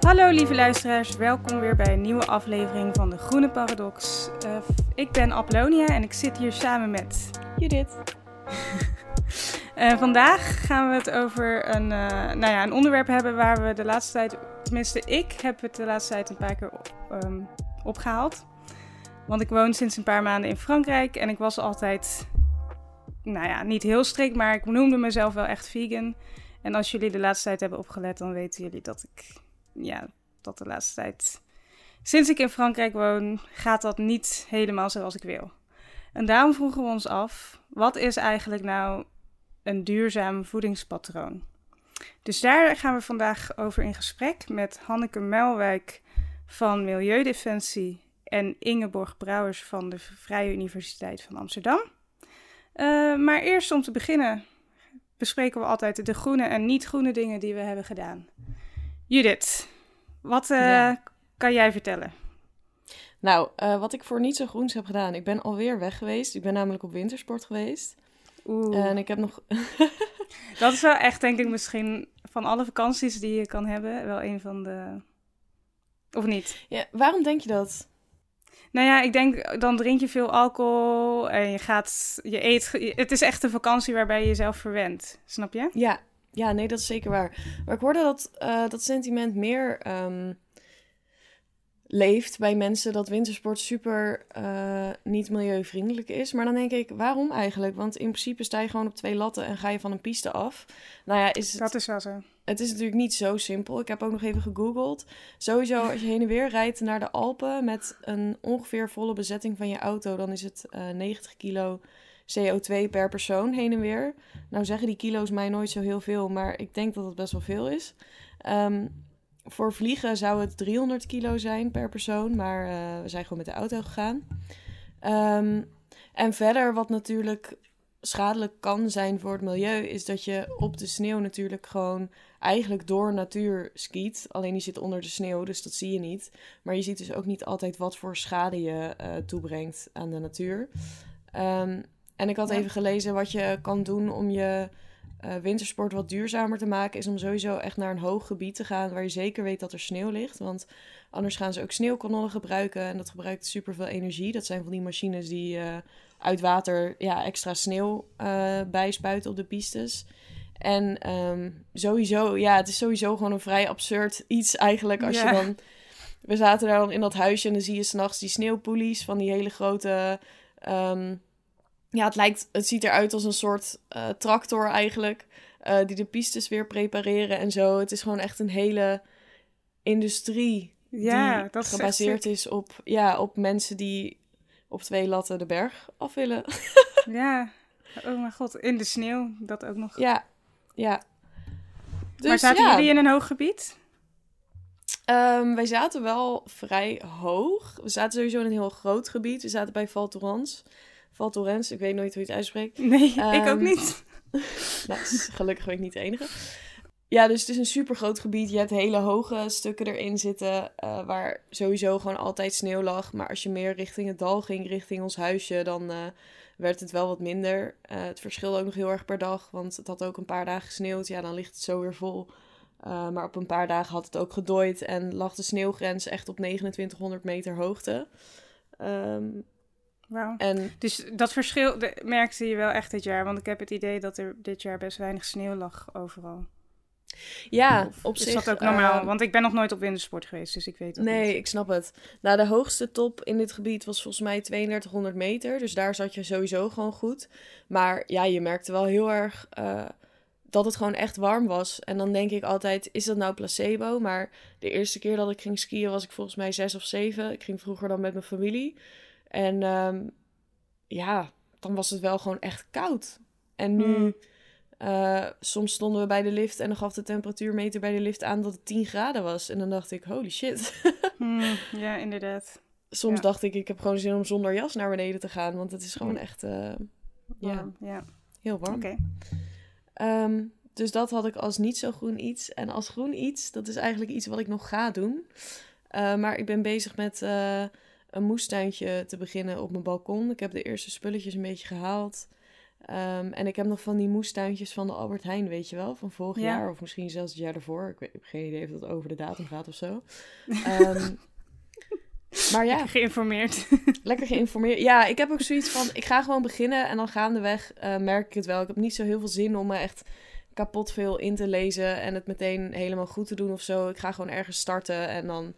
Hallo lieve luisteraars, welkom weer bij een nieuwe aflevering van de Groene Paradox. Uh, ik ben Aplonia en ik zit hier samen met Judith. uh, vandaag gaan we het over een, uh, nou ja, een onderwerp hebben waar we de laatste tijd, tenminste ik heb het de laatste tijd een paar keer um, opgehaald. Want ik woon sinds een paar maanden in Frankrijk en ik was altijd, nou ja, niet heel strikt, maar ik noemde mezelf wel echt vegan. En als jullie de laatste tijd hebben opgelet, dan weten jullie dat ik ja, dat de laatste tijd. Sinds ik in Frankrijk woon, gaat dat niet helemaal zoals ik wil. En daarom vroegen we ons af: wat is eigenlijk nou een duurzaam voedingspatroon? Dus daar gaan we vandaag over in gesprek met Hanneke Melwijk van Milieudefensie en Ingeborg Brouwers van de Vrije Universiteit van Amsterdam. Uh, maar eerst om te beginnen bespreken we altijd de groene en niet-groene dingen die we hebben gedaan. Judith, wat uh, ja. kan jij vertellen? Nou, uh, wat ik voor niet zo groens heb gedaan. Ik ben alweer weg geweest. Ik ben namelijk op wintersport geweest. Oeh. En ik heb nog... dat is wel echt, denk ik, misschien van alle vakanties die je kan hebben, wel een van de... Of niet? Ja, waarom denk je dat? Nou ja, ik denk, dan drink je veel alcohol en je gaat, je eet. Het is echt een vakantie waarbij je jezelf verwendt, snap je? Ja, ja, nee, dat is zeker waar. Maar ik hoorde dat uh, dat sentiment meer um, leeft bij mensen dat wintersport super uh, niet milieuvriendelijk is. Maar dan denk ik, waarom eigenlijk? Want in principe sta je gewoon op twee latten en ga je van een piste af. Nou ja, is het, dat is wel zo. Het is natuurlijk niet zo simpel. Ik heb ook nog even gegoogeld. Sowieso, als je heen en weer rijdt naar de Alpen met een ongeveer volle bezetting van je auto, dan is het uh, 90 kilo CO2 per persoon heen en weer. Nou zeggen die kilo's mij nooit zo heel veel, maar ik denk dat het best wel veel is. Um, voor vliegen zou het 300 kilo zijn per persoon, maar uh, we zijn gewoon met de auto gegaan. Um, en verder, wat natuurlijk schadelijk kan zijn voor het milieu, is dat je op de sneeuw natuurlijk gewoon eigenlijk door natuur skiet. Alleen die zit onder de sneeuw, dus dat zie je niet. Maar je ziet dus ook niet altijd wat voor schade je uh, toebrengt aan de natuur. Um, en ik had even gelezen wat je kan doen om je uh, wintersport wat duurzamer te maken. Is om sowieso echt naar een hoog gebied te gaan waar je zeker weet dat er snow ligt. Want anders gaan ze ook sneeuwkanonnen gebruiken. En dat gebruikt super veel energie. Dat zijn van die machines die uh, uit water ja, extra sneeuw uh, bijspuiten op de pistes. En um, sowieso, ja, het is sowieso gewoon een vrij absurd iets eigenlijk. Als je dan. We zaten daar dan in dat huisje en dan zie je s'nachts die sneeuwpoelies van die hele grote. Um, ja, het, lijkt, het ziet eruit als een soort uh, tractor eigenlijk. Uh, die de pistes weer prepareren en zo. Het is gewoon echt een hele industrie. Ja, die dat is gebaseerd is op, ja, op mensen die op twee latten de berg af willen. ja, oh mijn god, in de sneeuw, dat ook nog. Ja, ja. Dus, maar zaten ja. jullie in een hoog gebied? Um, wij zaten wel vrij hoog. We zaten sowieso in een heel groot gebied. We zaten bij Val Thorens. Val Thorens, ik weet nooit hoe je het uitspreekt. Nee, um, ik ook niet. nou, gelukkig ben ik niet de enige. Ja, dus het is een super groot gebied. Je hebt hele hoge stukken erin zitten, uh, waar sowieso gewoon altijd sneeuw lag. Maar als je meer richting het dal ging, richting ons huisje, dan uh, werd het wel wat minder. Uh, het verschilde ook nog heel erg per dag, want het had ook een paar dagen gesneeuwd. Ja, dan ligt het zo weer vol. Maar op een paar dagen had het ook gedooid en lag de sneeuwgrens echt op 2900 meter hoogte. Um, Wow. En... Dus dat verschil merkte je wel echt dit jaar. Want ik heb het idee dat er dit jaar best weinig sneeuw lag overal. Ja, of op is zich. Is dat ook normaal? Uh, want ik ben nog nooit op wintersport geweest, dus ik weet het Nee, niet. ik snap het. Nou, de hoogste top in dit gebied was volgens mij 3200 meter. Dus daar zat je sowieso gewoon goed. Maar ja, je merkte wel heel erg uh, dat het gewoon echt warm was. En dan denk ik altijd, is dat nou placebo? Maar de eerste keer dat ik ging skiën was ik volgens mij zes of zeven. Ik ging vroeger dan met mijn familie. En um, ja, dan was het wel gewoon echt koud. En nu, mm. uh, soms stonden we bij de lift en dan gaf de temperatuurmeter bij de lift aan dat het 10 graden was. En dan dacht ik, holy shit. mm, ja, inderdaad. Soms ja. dacht ik, ik heb gewoon zin om zonder jas naar beneden te gaan. Want het is gewoon echt, uh, warm. Ja, ja, heel warm. Oké. Okay. Um, dus dat had ik als niet zo groen iets. En als groen iets, dat is eigenlijk iets wat ik nog ga doen. Uh, maar ik ben bezig met een moestuintje te beginnen op mijn balkon. Ik heb de eerste spulletjes een beetje gehaald. Ehm, en ik heb nog van die moestuintjes van de Albert Heijn, weet je wel, van vorig Ja. jaar of misschien zelfs het jaar daarvoor. Ik, weet, ik heb geen idee of dat over de datum gaat of zo. Ehm, maar ja, Geïnformeerd. lekker geïnformeerd. Ja, ik heb ook zoiets van, ik ga gewoon beginnen en dan gaandeweg eh, merk ik het wel. Ik heb niet zo heel veel zin om me echt kapot veel in te lezen en het meteen helemaal goed te doen of zo. Ik ga gewoon ergens starten en dan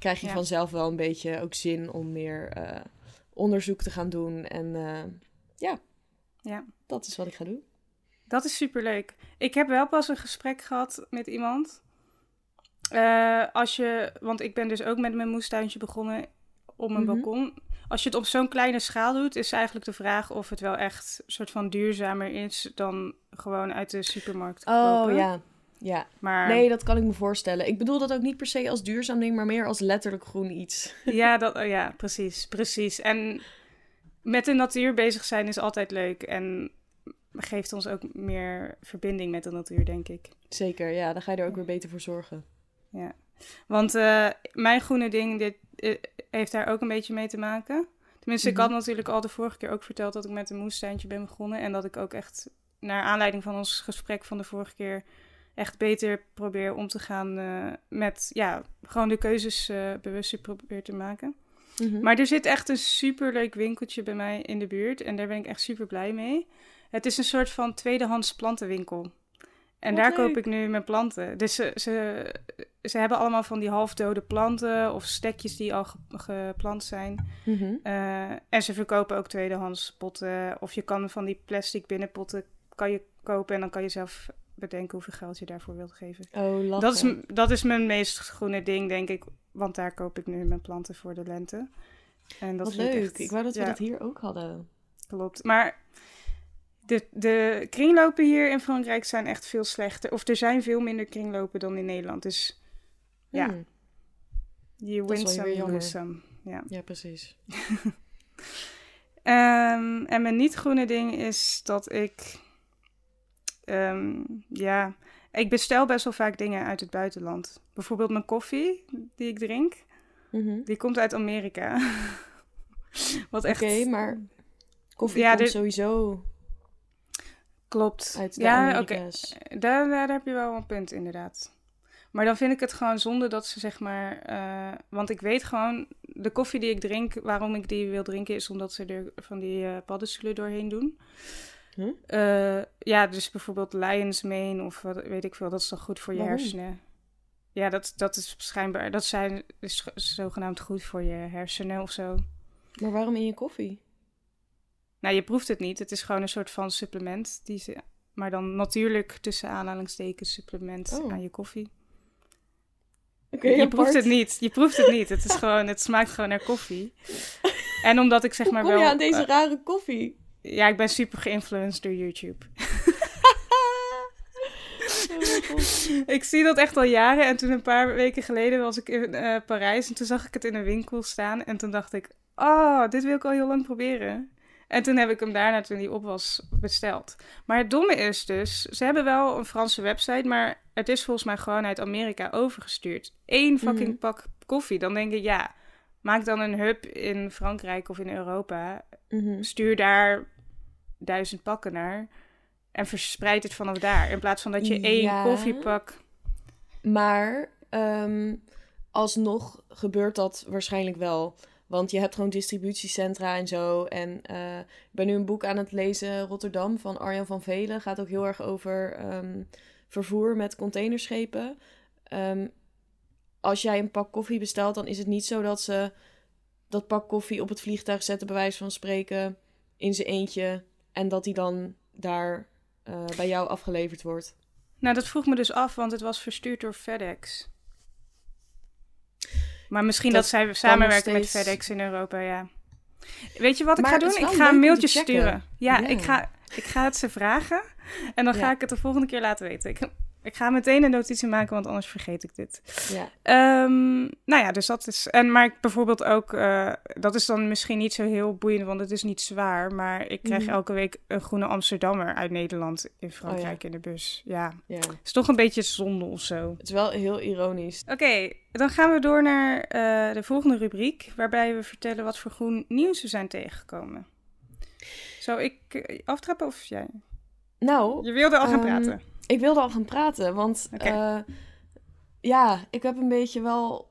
krijg je Ja. vanzelf wel een beetje ook zin om meer eh, onderzoek te gaan doen. En eh, ja. Ja. dat is wat ik ga doen. Dat is superleuk. Ik heb wel pas een gesprek gehad met iemand. Eh, als je, want ik ben dus ook met mijn moestuintje begonnen op mijn Mhm. balkon. Als je het op zo'n kleine schaal doet, is eigenlijk de vraag of het wel echt een soort van duurzamer is dan gewoon uit de supermarkt Oh kopen. ja, ja. Maar Nee, dat kan ik me voorstellen. Ik bedoel dat ook niet per se als duurzaam ding, maar meer als letterlijk groen iets. ja, dat, oh ja, precies, precies. En met de natuur bezig zijn is altijd leuk en geeft ons ook meer verbinding met de natuur, denk ik. Zeker, ja. Dan ga je er ook weer beter voor zorgen. Ja, want eh, mijn groene ding dit, eh, heeft daar ook een beetje mee te maken. Tenminste, ik Mhm. had natuurlijk al de vorige keer ook verteld dat ik met een moestuintje ben begonnen. En dat ik ook echt, naar aanleiding van ons gesprek van de vorige keer, echt beter probeer om te gaan eh, met, ja, gewoon de keuzes eh bewuster probeer te maken. Mhm. Maar er zit echt een superleuk winkeltje bij mij in de buurt. En daar ben ik echt super blij mee. Het is een soort van tweedehands plantenwinkel. En Wat daar koop ik nu mijn planten. Dus ze, ze, ze hebben allemaal van die halfdode planten of stekjes die al ge- geplant zijn. Mhm. Eh, en ze verkopen ook tweedehands potten. Of je kan van die plastic binnenpotten kan je kopen. En dan kan je zelf bedenken hoeveel geld je daarvoor wilt geven. Oh, lachen. Dat is, dat is mijn meest groene ding, denk ik. Want daar koop ik nu mijn planten voor de lente. En dat Wat vind leuk. Ik, echt- Ik wou dat we ja, dat hier ook hadden. Klopt. Maar de, de kringlopen hier in Frankrijk zijn echt veel slechter. Of er zijn veel minder kringlopen dan in Nederland. Dus ja, Hmm. je win some, you lose some. Ja. Ja, precies. Ehm, en mijn niet-groene ding is dat ik... ehm, ja, ik bestel best wel vaak dingen uit het buitenland. Bijvoorbeeld mijn koffie die ik drink. Mhm. Die komt uit Amerika. Wat echt... Oké, maar koffie Ja, komt dit- sowieso Klopt. uit de ja, oké. Amerika's. Daar, daar heb je wel een punt, inderdaad. Maar dan vind ik het gewoon zonde dat ze zeg maar. eh, want ik weet gewoon, de koffie die ik drink, waarom ik die wil drinken, is omdat ze er van die eh paddenstoelen doorheen doen. Eh, ja, dus bijvoorbeeld Lion's Mane of wat weet ik veel, dat is dan goed voor je Waarom? hersenen. Ja, dat, dat is schijnbaar, dat zijn is zogenaamd goed voor je hersenen of zo. Maar waarom in je koffie? Nou, je proeft het niet. Het is gewoon een soort van supplement. Die ze, maar dan natuurlijk tussen aanhalingstekens supplement Oh. aan je koffie. Oké, je apart. proeft het niet. Je proeft het niet. Het, is gewoon, het smaakt gewoon naar koffie. En omdat ik zeg maar kom wel... je aan deze eh, rare koffie? Ja, ik ben super geïnfluenced door YouTube. Ik zie dat echt al jaren. En toen een paar weken geleden was ik in eh, Parijs. En toen zag ik het in een winkel staan. En toen dacht ik, oh, dit wil ik al heel lang proberen. En toen heb ik hem daarna, toen die op was, besteld. Maar het domme is dus, ze hebben wel een Franse website, maar het is volgens mij gewoon uit Amerika overgestuurd. Eén fucking Mhm. pak koffie. Dan denk ik, ja, maak dan een hub in Frankrijk of in Europa. Mhm. Stuur daar duizend pakken naar. En verspreid het vanaf daar. In plaats van dat je één Ja. koffiepak... Maar ehm, alsnog gebeurt dat waarschijnlijk wel. Want je hebt gewoon distributiecentra en zo. En eh, ik ben nu een boek aan het lezen, Rotterdam, van Arjan van Velen. Gaat ook heel erg over ehm, vervoer met containerschepen. Ehm, als jij een pak koffie bestelt, dan is het niet zo dat ze dat pak koffie op het vliegtuig zetten, bij wijze van spreken, in zijn eentje. En dat die dan daar eh, bij jou afgeleverd wordt. Nou, dat vroeg me dus af, want het was verstuurd door FedEx. Maar misschien dat, Dat zij samenwerken met FedEx in Europa, ja. Weet je wat ik Maar ga doen? Ik ga een mailtje sturen. Ja. Ik, ga, ik ga het ze vragen. En dan ga ik het de volgende keer laten weten. Ik, Ik ga meteen een notitie maken, want anders vergeet ik dit. Ja. Ehm, nou ja, dus dat is. En maar ik bijvoorbeeld ook. eh, dat is dan misschien niet zo heel boeiend, want het is niet zwaar. Maar ik krijg Mhm. elke week een groene Amsterdammer uit Nederland in Frankrijk in de bus. Ja, ja. is toch een beetje zonde of zo. Het is wel heel ironisch. Oké, dan gaan we door naar eh, de volgende rubriek, waarbij we vertellen wat voor groen nieuws we zijn tegengekomen. Zou ik eh, aftrappen of jij? Nou, Je wilde al gaan Ehm, praten. Ik wilde al gaan praten, want eh, ja, ik heb een beetje wel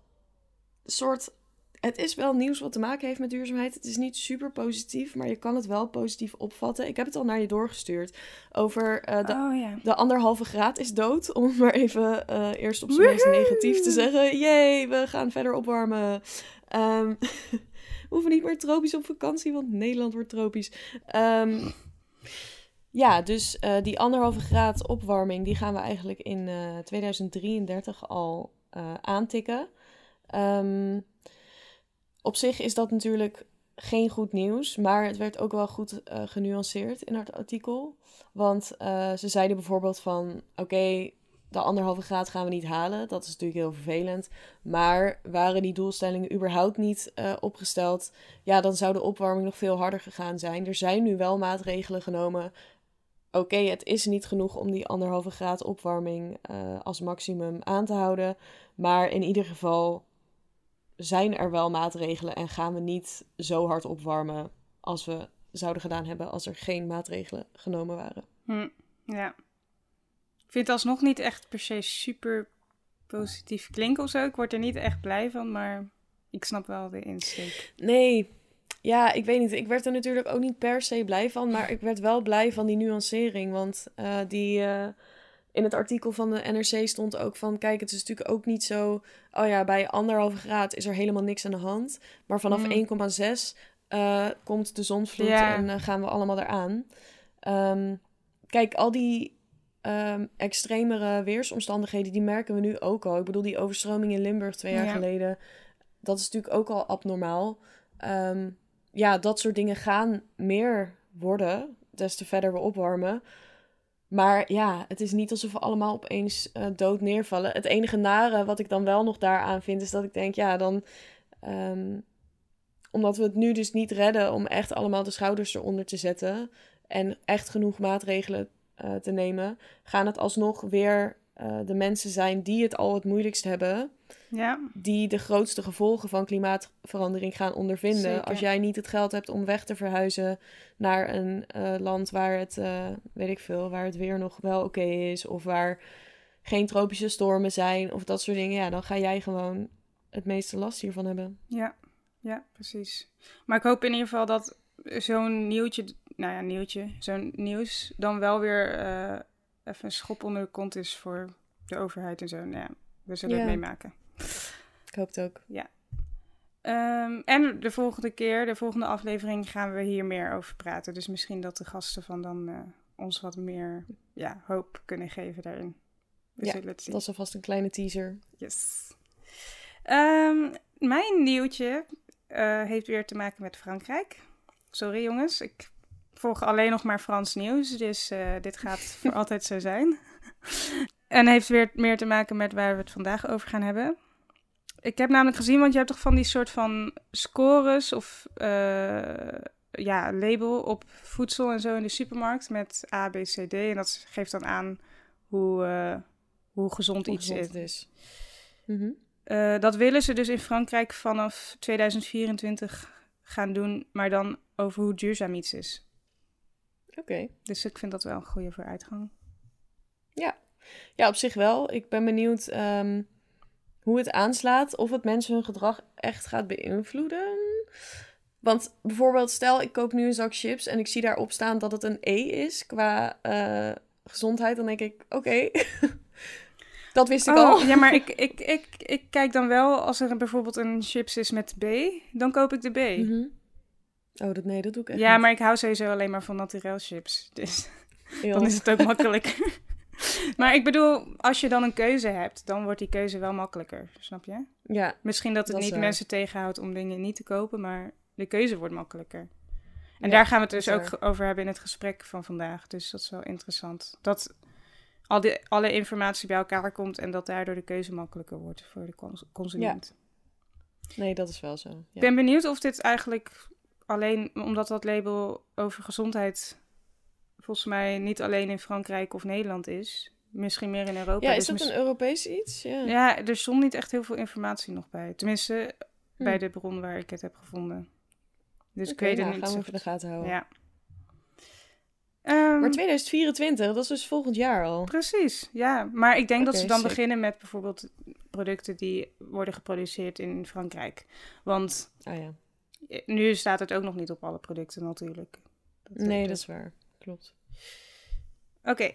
soort. Het is wel nieuws wat te maken heeft met duurzaamheid. Het is niet super positief, maar je kan het wel positief opvatten. Ik heb het al naar je doorgestuurd over eh, de, oh de anderhalve graad is dood. Om maar even eh, eerst op zijn meest negatief te zeggen. Jee, we gaan verder opwarmen. Ehm, we hoeven niet meer tropisch op vakantie, want Nederland wordt tropisch. Ehm, ja, dus eh, die anderhalve graad opwarming, die gaan we eigenlijk in eh, 2033 al eh, aantikken. Ehm, op zich is dat natuurlijk geen goed nieuws, maar het werd ook wel goed eh, genuanceerd in het artikel. Want eh, ze zeiden bijvoorbeeld van, oké, de anderhalve graad gaan we niet halen. Dat is natuurlijk heel vervelend. Maar waren die doelstellingen überhaupt niet eh, opgesteld, ja, dan zou de opwarming nog veel harder gegaan zijn. Er zijn nu wel maatregelen genomen. Oké, het is niet genoeg om die anderhalve graad opwarming eh, als maximum aan te houden. Maar in ieder geval zijn er wel maatregelen en gaan we niet zo hard opwarmen als we zouden gedaan hebben als er geen maatregelen genomen waren. Hm, ja. Ik vind het alsnog niet echt per se super positief klinken of zo. Ik word er niet echt blij van, maar ik snap wel de insteek. Nee, ja, ik weet niet. Ik werd er natuurlijk ook niet per se blij van, maar ik werd wel blij van die nuancering. Want eh, die, eh, in het artikel van de NRC stond ook van, kijk, het is natuurlijk ook niet zo, oh ja, bij anderhalve graad is er helemaal niks aan de hand. Maar vanaf Mm. 1,6 eh, komt de zonsvloed Ja. en gaan we allemaal eraan. Ehm, kijk, al die ehm, extremere weersomstandigheden, die merken we nu ook al. Ik bedoel, die overstroming in Limburg twee jaar Ja. geleden, dat is natuurlijk ook al abnormaal. Ehm, ja, dat soort dingen gaan meer worden, des te verder we opwarmen. Maar ja, het is niet alsof we allemaal opeens eh, dood neervallen. Het enige nare wat ik dan wel nog daaraan vind, is dat ik denk, ja, dan... ehm, omdat we het nu dus niet redden om echt allemaal de schouders eronder te zetten... en echt genoeg maatregelen eh, te nemen... gaan het alsnog weer eh, de mensen zijn die het al het moeilijkst hebben Ja, die de grootste gevolgen van klimaatverandering gaan ondervinden. Zeker. Als jij niet het geld hebt om weg te verhuizen naar een eh, land waar het, eh, weet ik veel, waar het weer nog wel oké is, of waar geen tropische stormen zijn, of dat soort dingen, ja, dan ga jij gewoon het meeste last hiervan hebben. ja, ja, precies. Maar ik hoop in ieder geval dat zo'n nieuwtje, nou ja, nieuwtje, zo'n nieuws dan wel weer even een schop onder de kont is voor de overheid en zo. Nou ja, we zullen Ja. het meemaken. Ik hoop het ook. Ehm, en de volgende keer, de volgende aflevering, gaan we hier meer over praten. Dus misschien dat de gasten van dan eh, ons wat meer ja, hoop kunnen geven daarin. We Ja, zullen het zien. Dat is alvast een kleine teaser. Yes. Ehm, mijn nieuwtje eh, heeft weer te maken met Frankrijk. Sorry jongens, ik volg alleen nog maar Frans nieuws, dus eh, dit gaat voor altijd zo zijn. en heeft weer meer te maken met waar we het vandaag over gaan hebben. Ik heb namelijk gezien, want je hebt toch van die soort van scores of eh, ja, label op voedsel en zo in de supermarkt met A, B, C, D. En dat geeft dan aan hoe, eh, hoe gezond Hoe iets gezond is. het is. Mhm. Eh, dat willen ze dus in Frankrijk vanaf 2024 gaan doen, maar dan over hoe duurzaam iets is. Oké. Dus ik vind dat wel een goede vooruitgang. Ja, op zich wel. Ik ben benieuwd ehm, hoe het aanslaat. Of het mensen hun gedrag echt gaat beïnvloeden. Want bijvoorbeeld, stel ik koop nu een zak chips en ik zie daarop staan dat het een E is qua eh, gezondheid. Dan denk ik, oké, dat wist ik al. Oh, ja, maar ik, ik, ik, ik kijk dan wel, als er bijvoorbeeld een chips is met B, dan koop ik de B. Mhm. Oh, dat, nee, dat doe ik echt Ja, niet. maar ik hou sowieso alleen maar van naturel chips. Dus dan is het ook makkelijk. maar ik bedoel, als je dan een keuze hebt, dan wordt die keuze wel makkelijker. Snap je? Ja, Misschien dat het Dat niet mensen tegenhoudt om dingen niet te kopen, maar de keuze wordt makkelijker. En Ja, daar gaan we het dus ook over hebben in het gesprek van vandaag. Dus dat is wel interessant. Dat al die, alle informatie bij elkaar komt en dat daardoor de keuze makkelijker wordt voor de cons- consument. Nee, dat is wel zo. Ik Ja. ben benieuwd of dit eigenlijk alleen, omdat dat label over gezondheid volgens mij niet alleen in Frankrijk of Nederland is, misschien meer in Europa. Ja, dus is dat mis- een Europees iets? Ja. Ja, er stond niet echt heel veel informatie nog bij. Tenminste, Hm. bij de bron waar ik het heb gevonden. Dus ik weet nou, het niet gaan we de gaten houden. Ja. Ehm, Maar 2024, dat is dus volgend jaar al. Precies, ja. Maar ik denk dat ze dan sick. beginnen met bijvoorbeeld producten die worden geproduceerd in Frankrijk. Want Ah ja. Nu staat het ook nog niet op alle producten natuurlijk. Dat- Nee, dat- is waar. Klopt. Oké.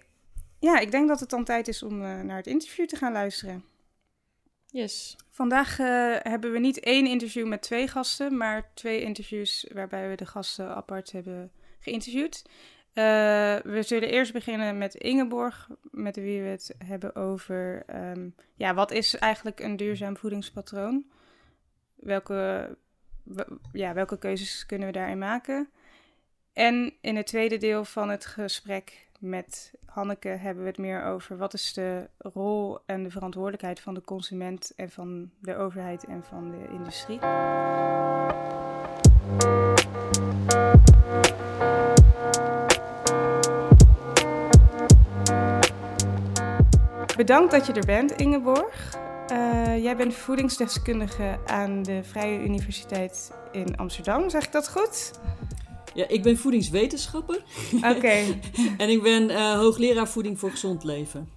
Ja, ik denk dat het dan tijd is om eh, naar het interview te gaan luisteren. Yes. Vandaag eh, hebben we niet één interview met twee gasten, maar twee interviews waarbij we de gasten apart hebben geïnterviewd. Eh, we zullen eerst beginnen met Ingeborg, met wie we het hebben over ehm, ja, wat is eigenlijk een duurzaam voedingspatroon? Welke, ja, welke keuzes kunnen we daarin maken? En in het tweede deel van het gesprek met Hanneke hebben we het meer over wat is de rol en de verantwoordelijkheid van de consument en van de overheid en van de industrie. Bedankt dat je er bent, Ingeborg. Eh, jij bent voedingsdeskundige aan de Vrije Universiteit in Amsterdam, zeg ik dat goed? Ja, ik ben voedingswetenschapper Oké, en ik ben eh, hoogleraar voeding voor gezond leven.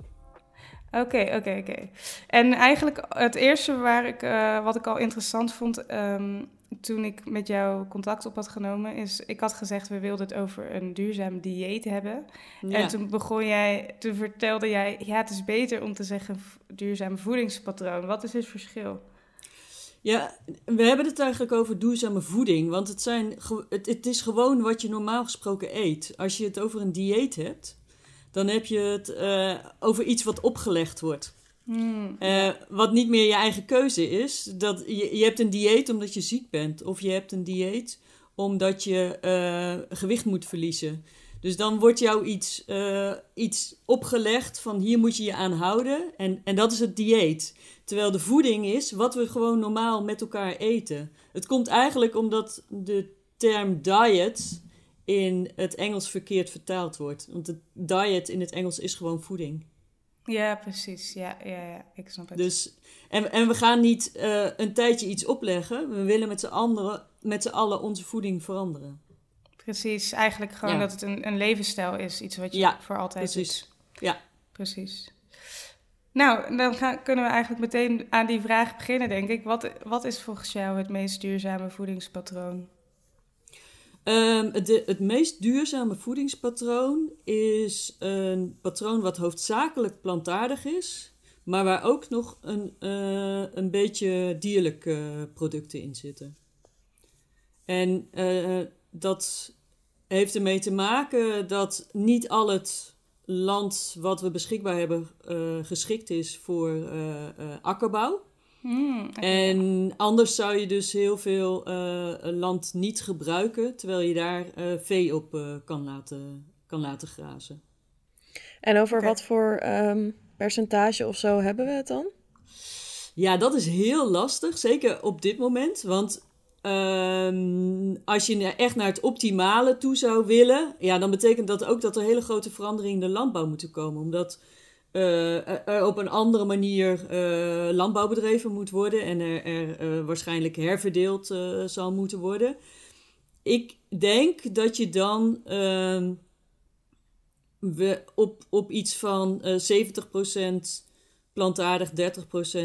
Oké, oké, oké. En eigenlijk het eerste waar ik, eh, wat ik al interessant vond ehm, toen ik met jou contact op had genomen, is ik had gezegd we wilden het over een duurzaam dieet hebben. Ja. En toen begon jij, toen vertelde jij, ja het is beter om te zeggen duurzaam voedingspatroon. Wat is het verschil? ja, we hebben het eigenlijk over duurzame voeding, want het, zijn, het is gewoon wat je normaal gesproken eet. Als je het over een dieet hebt, dan heb je het eh, over iets wat opgelegd wordt. Hmm, Eh, wat niet meer je eigen keuze is. Dat je, je hebt een dieet omdat je ziek bent. Of je hebt een dieet omdat je eh, gewicht moet verliezen. Dus dan wordt jou iets, eh, iets opgelegd van hier moet je je aan houden. En, en dat is het dieet. Terwijl de voeding is wat we gewoon normaal met elkaar eten. Het komt eigenlijk omdat de term diet in het Engels verkeerd vertaald wordt. Want het diet in het Engels is gewoon voeding. Ja, precies. Ja, ja, ja, ik snap het. Dus, en, en we gaan niet eh, een tijdje iets opleggen. We willen met z'n anderen- met z'n allen onze voeding veranderen. Precies, eigenlijk gewoon Ja. dat het een, een levensstijl is. Iets wat je Ja, voor altijd precies. doet. Ja. Precies. Nou, dan gaan, kunnen we eigenlijk meteen aan die vraag beginnen, denk ik. Wat, wat is volgens jou het meest duurzame voedingspatroon? Ehm, het meest duurzame voedingspatroon is een patroon wat hoofdzakelijk plantaardig is, maar waar ook nog een, eh, een beetje dierlijke producten in zitten. En eh, dat heeft ermee te maken dat niet al het land wat we beschikbaar hebben eh, geschikt is voor akkerbouw. Hmm. En anders zou je dus heel veel eh, land niet gebruiken, terwijl je daar eh, vee op eh, kan, laten, kan laten grazen. En over wat voor ehm, percentage of zo hebben we het dan? Ja, dat is heel lastig, zeker op dit moment. Want ehm, als je echt naar het optimale toe zou willen, ja, dan betekent dat ook dat er hele grote veranderingen in de landbouw moeten komen. Omdat eh, er op een andere manier eh, landbouw bedreven moet worden en er, er eh, waarschijnlijk herverdeeld zal moeten worden. Ik denk dat je dan ehm, we op, op iets van eh 70% plantaardig,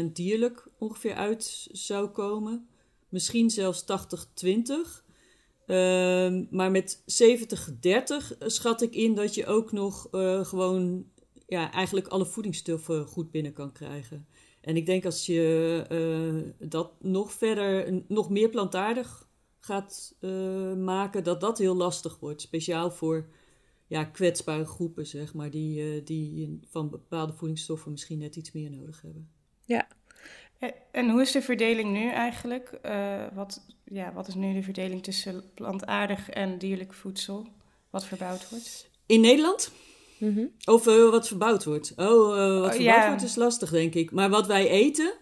30% dierlijk ongeveer uit zou komen. Misschien zelfs 80-20. Ehm, maar met 70-30 schat ik in dat je ook nog gewoon ja, eigenlijk alle voedingsstoffen goed binnen kan krijgen. En ik denk als je eh, dat nog verder, nog meer plantaardig gaat eh, maken, dat dat heel lastig wordt. Speciaal voor ja, kwetsbare groepen, zeg maar, die, eh, die van bepaalde voedingsstoffen misschien net iets meer nodig hebben. Eh, En hoe is de verdeling nu eigenlijk? Wat, ja, wat is nu de verdeling tussen plantaardig en dierlijk voedsel wat verbouwd wordt? In Nederland? Mhm. Of eh, wat verbouwd wordt. Oh, eh, wat Oh, verbouwd wordt is lastig, denk ik. Maar wat wij eten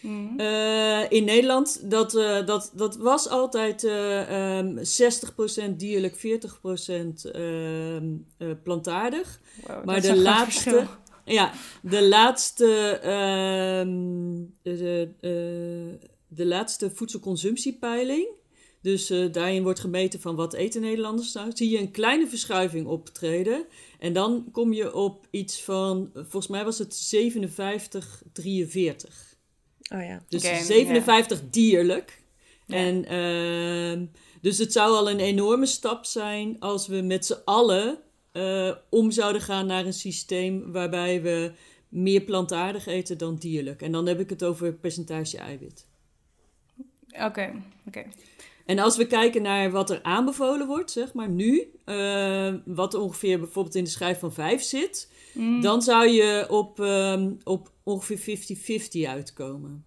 Mhm. eh, in Nederland, dat, dat, dat was altijd eh ehm 60% dierlijk, 40% ehm, eh, plantaardig. Wow, maar de laatste-. Ja, de laatste, ehm, de, de laatste voedselconsumptiepeiling. Dus daarin wordt gemeten van wat eten Nederlanders nou. Zie je een kleine verschuiving optreden. En dan kom je op iets van, volgens mij was het 57, 43. Oh ja. Dus Oké, 57 dierlijk. Ja. En ehm, dus het zou al een enorme stap zijn als we met z'n allen eh, om zouden gaan naar een systeem waarbij we meer plantaardig eten dan dierlijk. En dan heb ik het over percentage eiwit. Oké, oké. En als we kijken naar wat er aanbevolen wordt, zeg maar nu, eh, wat ongeveer bijvoorbeeld in de schijf van 5 zit, Mm. dan zou je op, ehm, op ongeveer 50-50 uitkomen.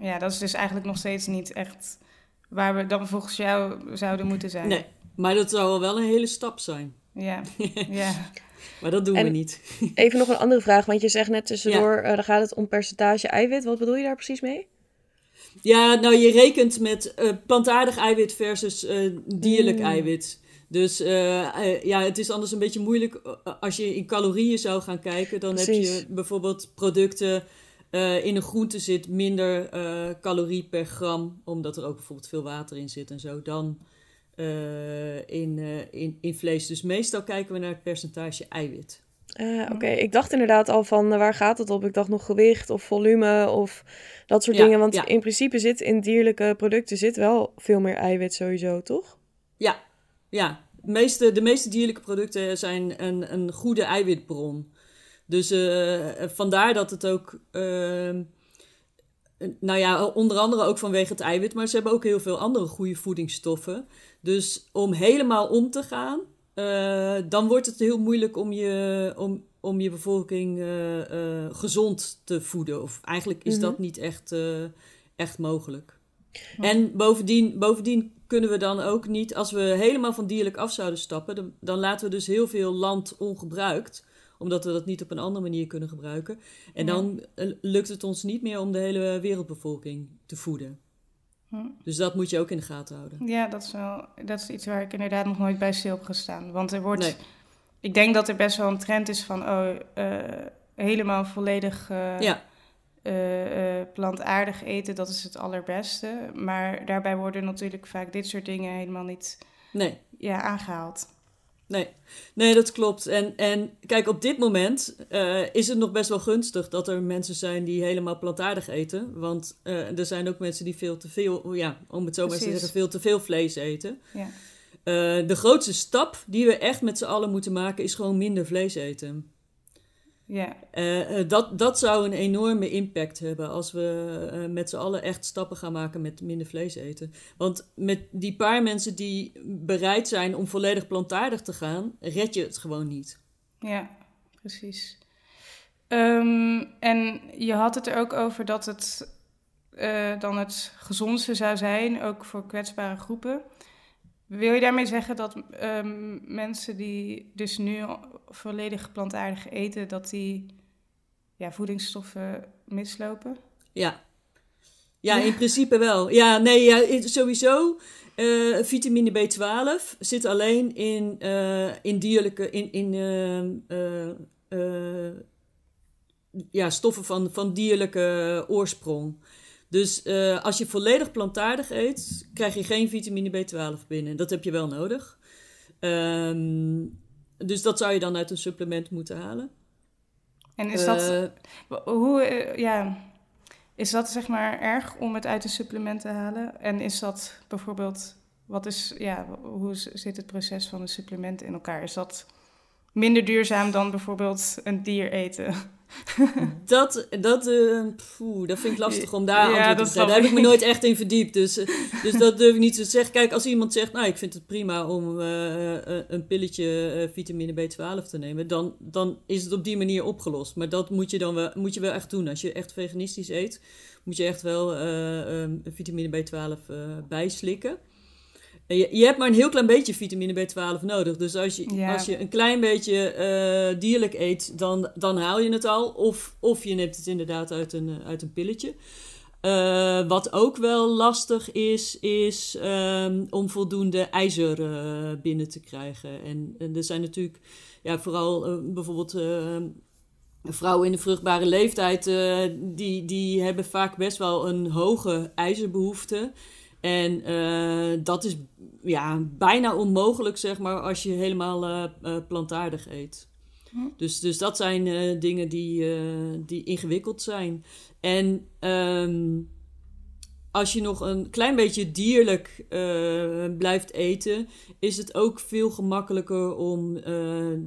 Ja, dat is dus eigenlijk nog steeds niet echt waar we dan volgens jou zouden moeten zijn. Nee, maar dat zou wel een hele stap zijn. Ja, ja. Maar dat doen En- we niet. Even nog een andere vraag, want je zegt net tussendoor, eh, dan gaat het om percentage eiwit. Wat bedoel je daar precies mee? Ja, nou je rekent met eh, plantaardig eiwit versus eh, dierlijk Mm. eiwit. Dus eh, ja, het is anders een beetje moeilijk. Als je in calorieën zou gaan kijken, dan heb je bijvoorbeeld producten. in een groente zit minder calorie per gram, omdat er ook bijvoorbeeld veel water in zit en zo, dan in, in, in vlees. Dus meestal kijken we naar het percentage eiwit. Eh, Oké, ik dacht inderdaad al van eh, waar gaat het op? Ik dacht nog gewicht of volume of dat soort Ja, dingen. Want ja. in principe zit in dierlijke producten zit wel veel meer eiwit sowieso, toch? Ja, ja. De meeste, de meeste dierlijke producten zijn een, een goede eiwitbron. Dus eh, vandaar dat het ook, ehm, nou ja, onder andere ook vanwege het eiwit, maar ze hebben ook heel veel andere goede voedingsstoffen. Dus om helemaal om te gaan, eh, dan wordt het heel moeilijk om je, om, om je bevolking eh, eh, gezond te voeden. Of eigenlijk is Mhm. dat niet echt, echt mogelijk. En bovendien, bovendien kunnen we dan ook niet, als we helemaal van dierlijk af zouden stappen, dan, dan laten we dus heel veel land ongebruikt, omdat we dat niet op een andere manier kunnen gebruiken. En Ja. dan lukt het ons niet meer om de hele wereldbevolking te voeden. Hm. Dus dat moet je ook in de gaten houden. Ja, dat is wel dat is iets waar ik inderdaad nog nooit bij stil heb gestaan. Want er wordt, Nee. ik denk dat er best wel een trend is van oh, eh, helemaal volledig eh, Ja, eh, plantaardig eten, dat is het allerbeste. Maar daarbij worden natuurlijk vaak dit soort dingen helemaal niet nee. ja, aangehaald. Nee, nee dat klopt. En, en kijk, op dit moment eh, is het nog best wel gunstig dat er mensen zijn die helemaal plantaardig eten. Want eh, er zijn ook mensen die veel te veel, ja, om het zo maar te zeggen, veel te veel vlees eten. Ja. Eh, de grootste stap die we echt met z'n allen moeten maken is gewoon minder vlees eten. Ja, Eh, eh, dat, dat zou een enorme impact hebben als we eh, met z'n allen echt stappen gaan maken met minder vlees eten. Want met die paar mensen die bereid zijn om volledig plantaardig te gaan, red je het gewoon niet. ja, precies. Ehm, en je had het er ook over dat het dan het gezondste zou zijn, ook voor kwetsbare groepen. Wil je daarmee zeggen dat ehm, mensen die dus nu volledig plantaardig eten, dat die ja, voedingsstoffen mislopen? Ja. Ja, in principe wel. Ja, nee, ja, sowieso. eh, vitamine B12 zit alleen in, eh, in dierlijke, in, in eh, eh, eh, ja, stoffen van, van dierlijke oorsprong. Dus eh, als je volledig plantaardig eet, krijg je geen vitamine B12 binnen. Dat heb je wel nodig. Ehm, dus dat zou je dan uit een supplement moeten halen. En is dat, Eh, hoe, eh, ja, is dat zeg maar erg om het uit een supplement te halen? En is dat bijvoorbeeld, wat is, ja, hoe zit het proces van een supplement in elkaar? Is dat minder duurzaam dan bijvoorbeeld een dier eten? Dat, dat, poeh, dat vind ik lastig om daar Ja, antwoord dat op te geven. Daar heb ik me nooit echt in verdiept. Dus, eh, dus dat durf ik niet te zeggen. Kijk, als iemand zegt, nou, ik vind het prima om eh, een pilletje vitamine B12 te nemen, dan, dan is het op die manier opgelost. Maar dat moet je dan wel, moet je wel echt doen. Als je echt veganistisch eet, moet je echt wel eh, ehm, vitamine B12 eh, bijslikken. Je, je hebt maar een heel klein beetje vitamine B12 nodig. Dus als je, als je een klein beetje uh, dierlijk eet, dan, dan haal je het al. Of, of je neemt het inderdaad uit een, uit een pilletje. Uh, wat ook wel lastig is, is um, om voldoende ijzer uh, binnen te krijgen. En, en, er zijn natuurlijk, ja, vooral uh, bijvoorbeeld vrouwen in de vruchtbare leeftijd, die, die hebben vaak best wel een hoge ijzerbehoefte. En dat is ja, bijna onmogelijk, zeg maar, als je helemaal plantaardig eet. Hm. Dus, dus dat zijn uh, dingen die, uh, die ingewikkeld zijn. En um, als je nog een klein beetje dierlijk uh, blijft eten, is het ook veel gemakkelijker om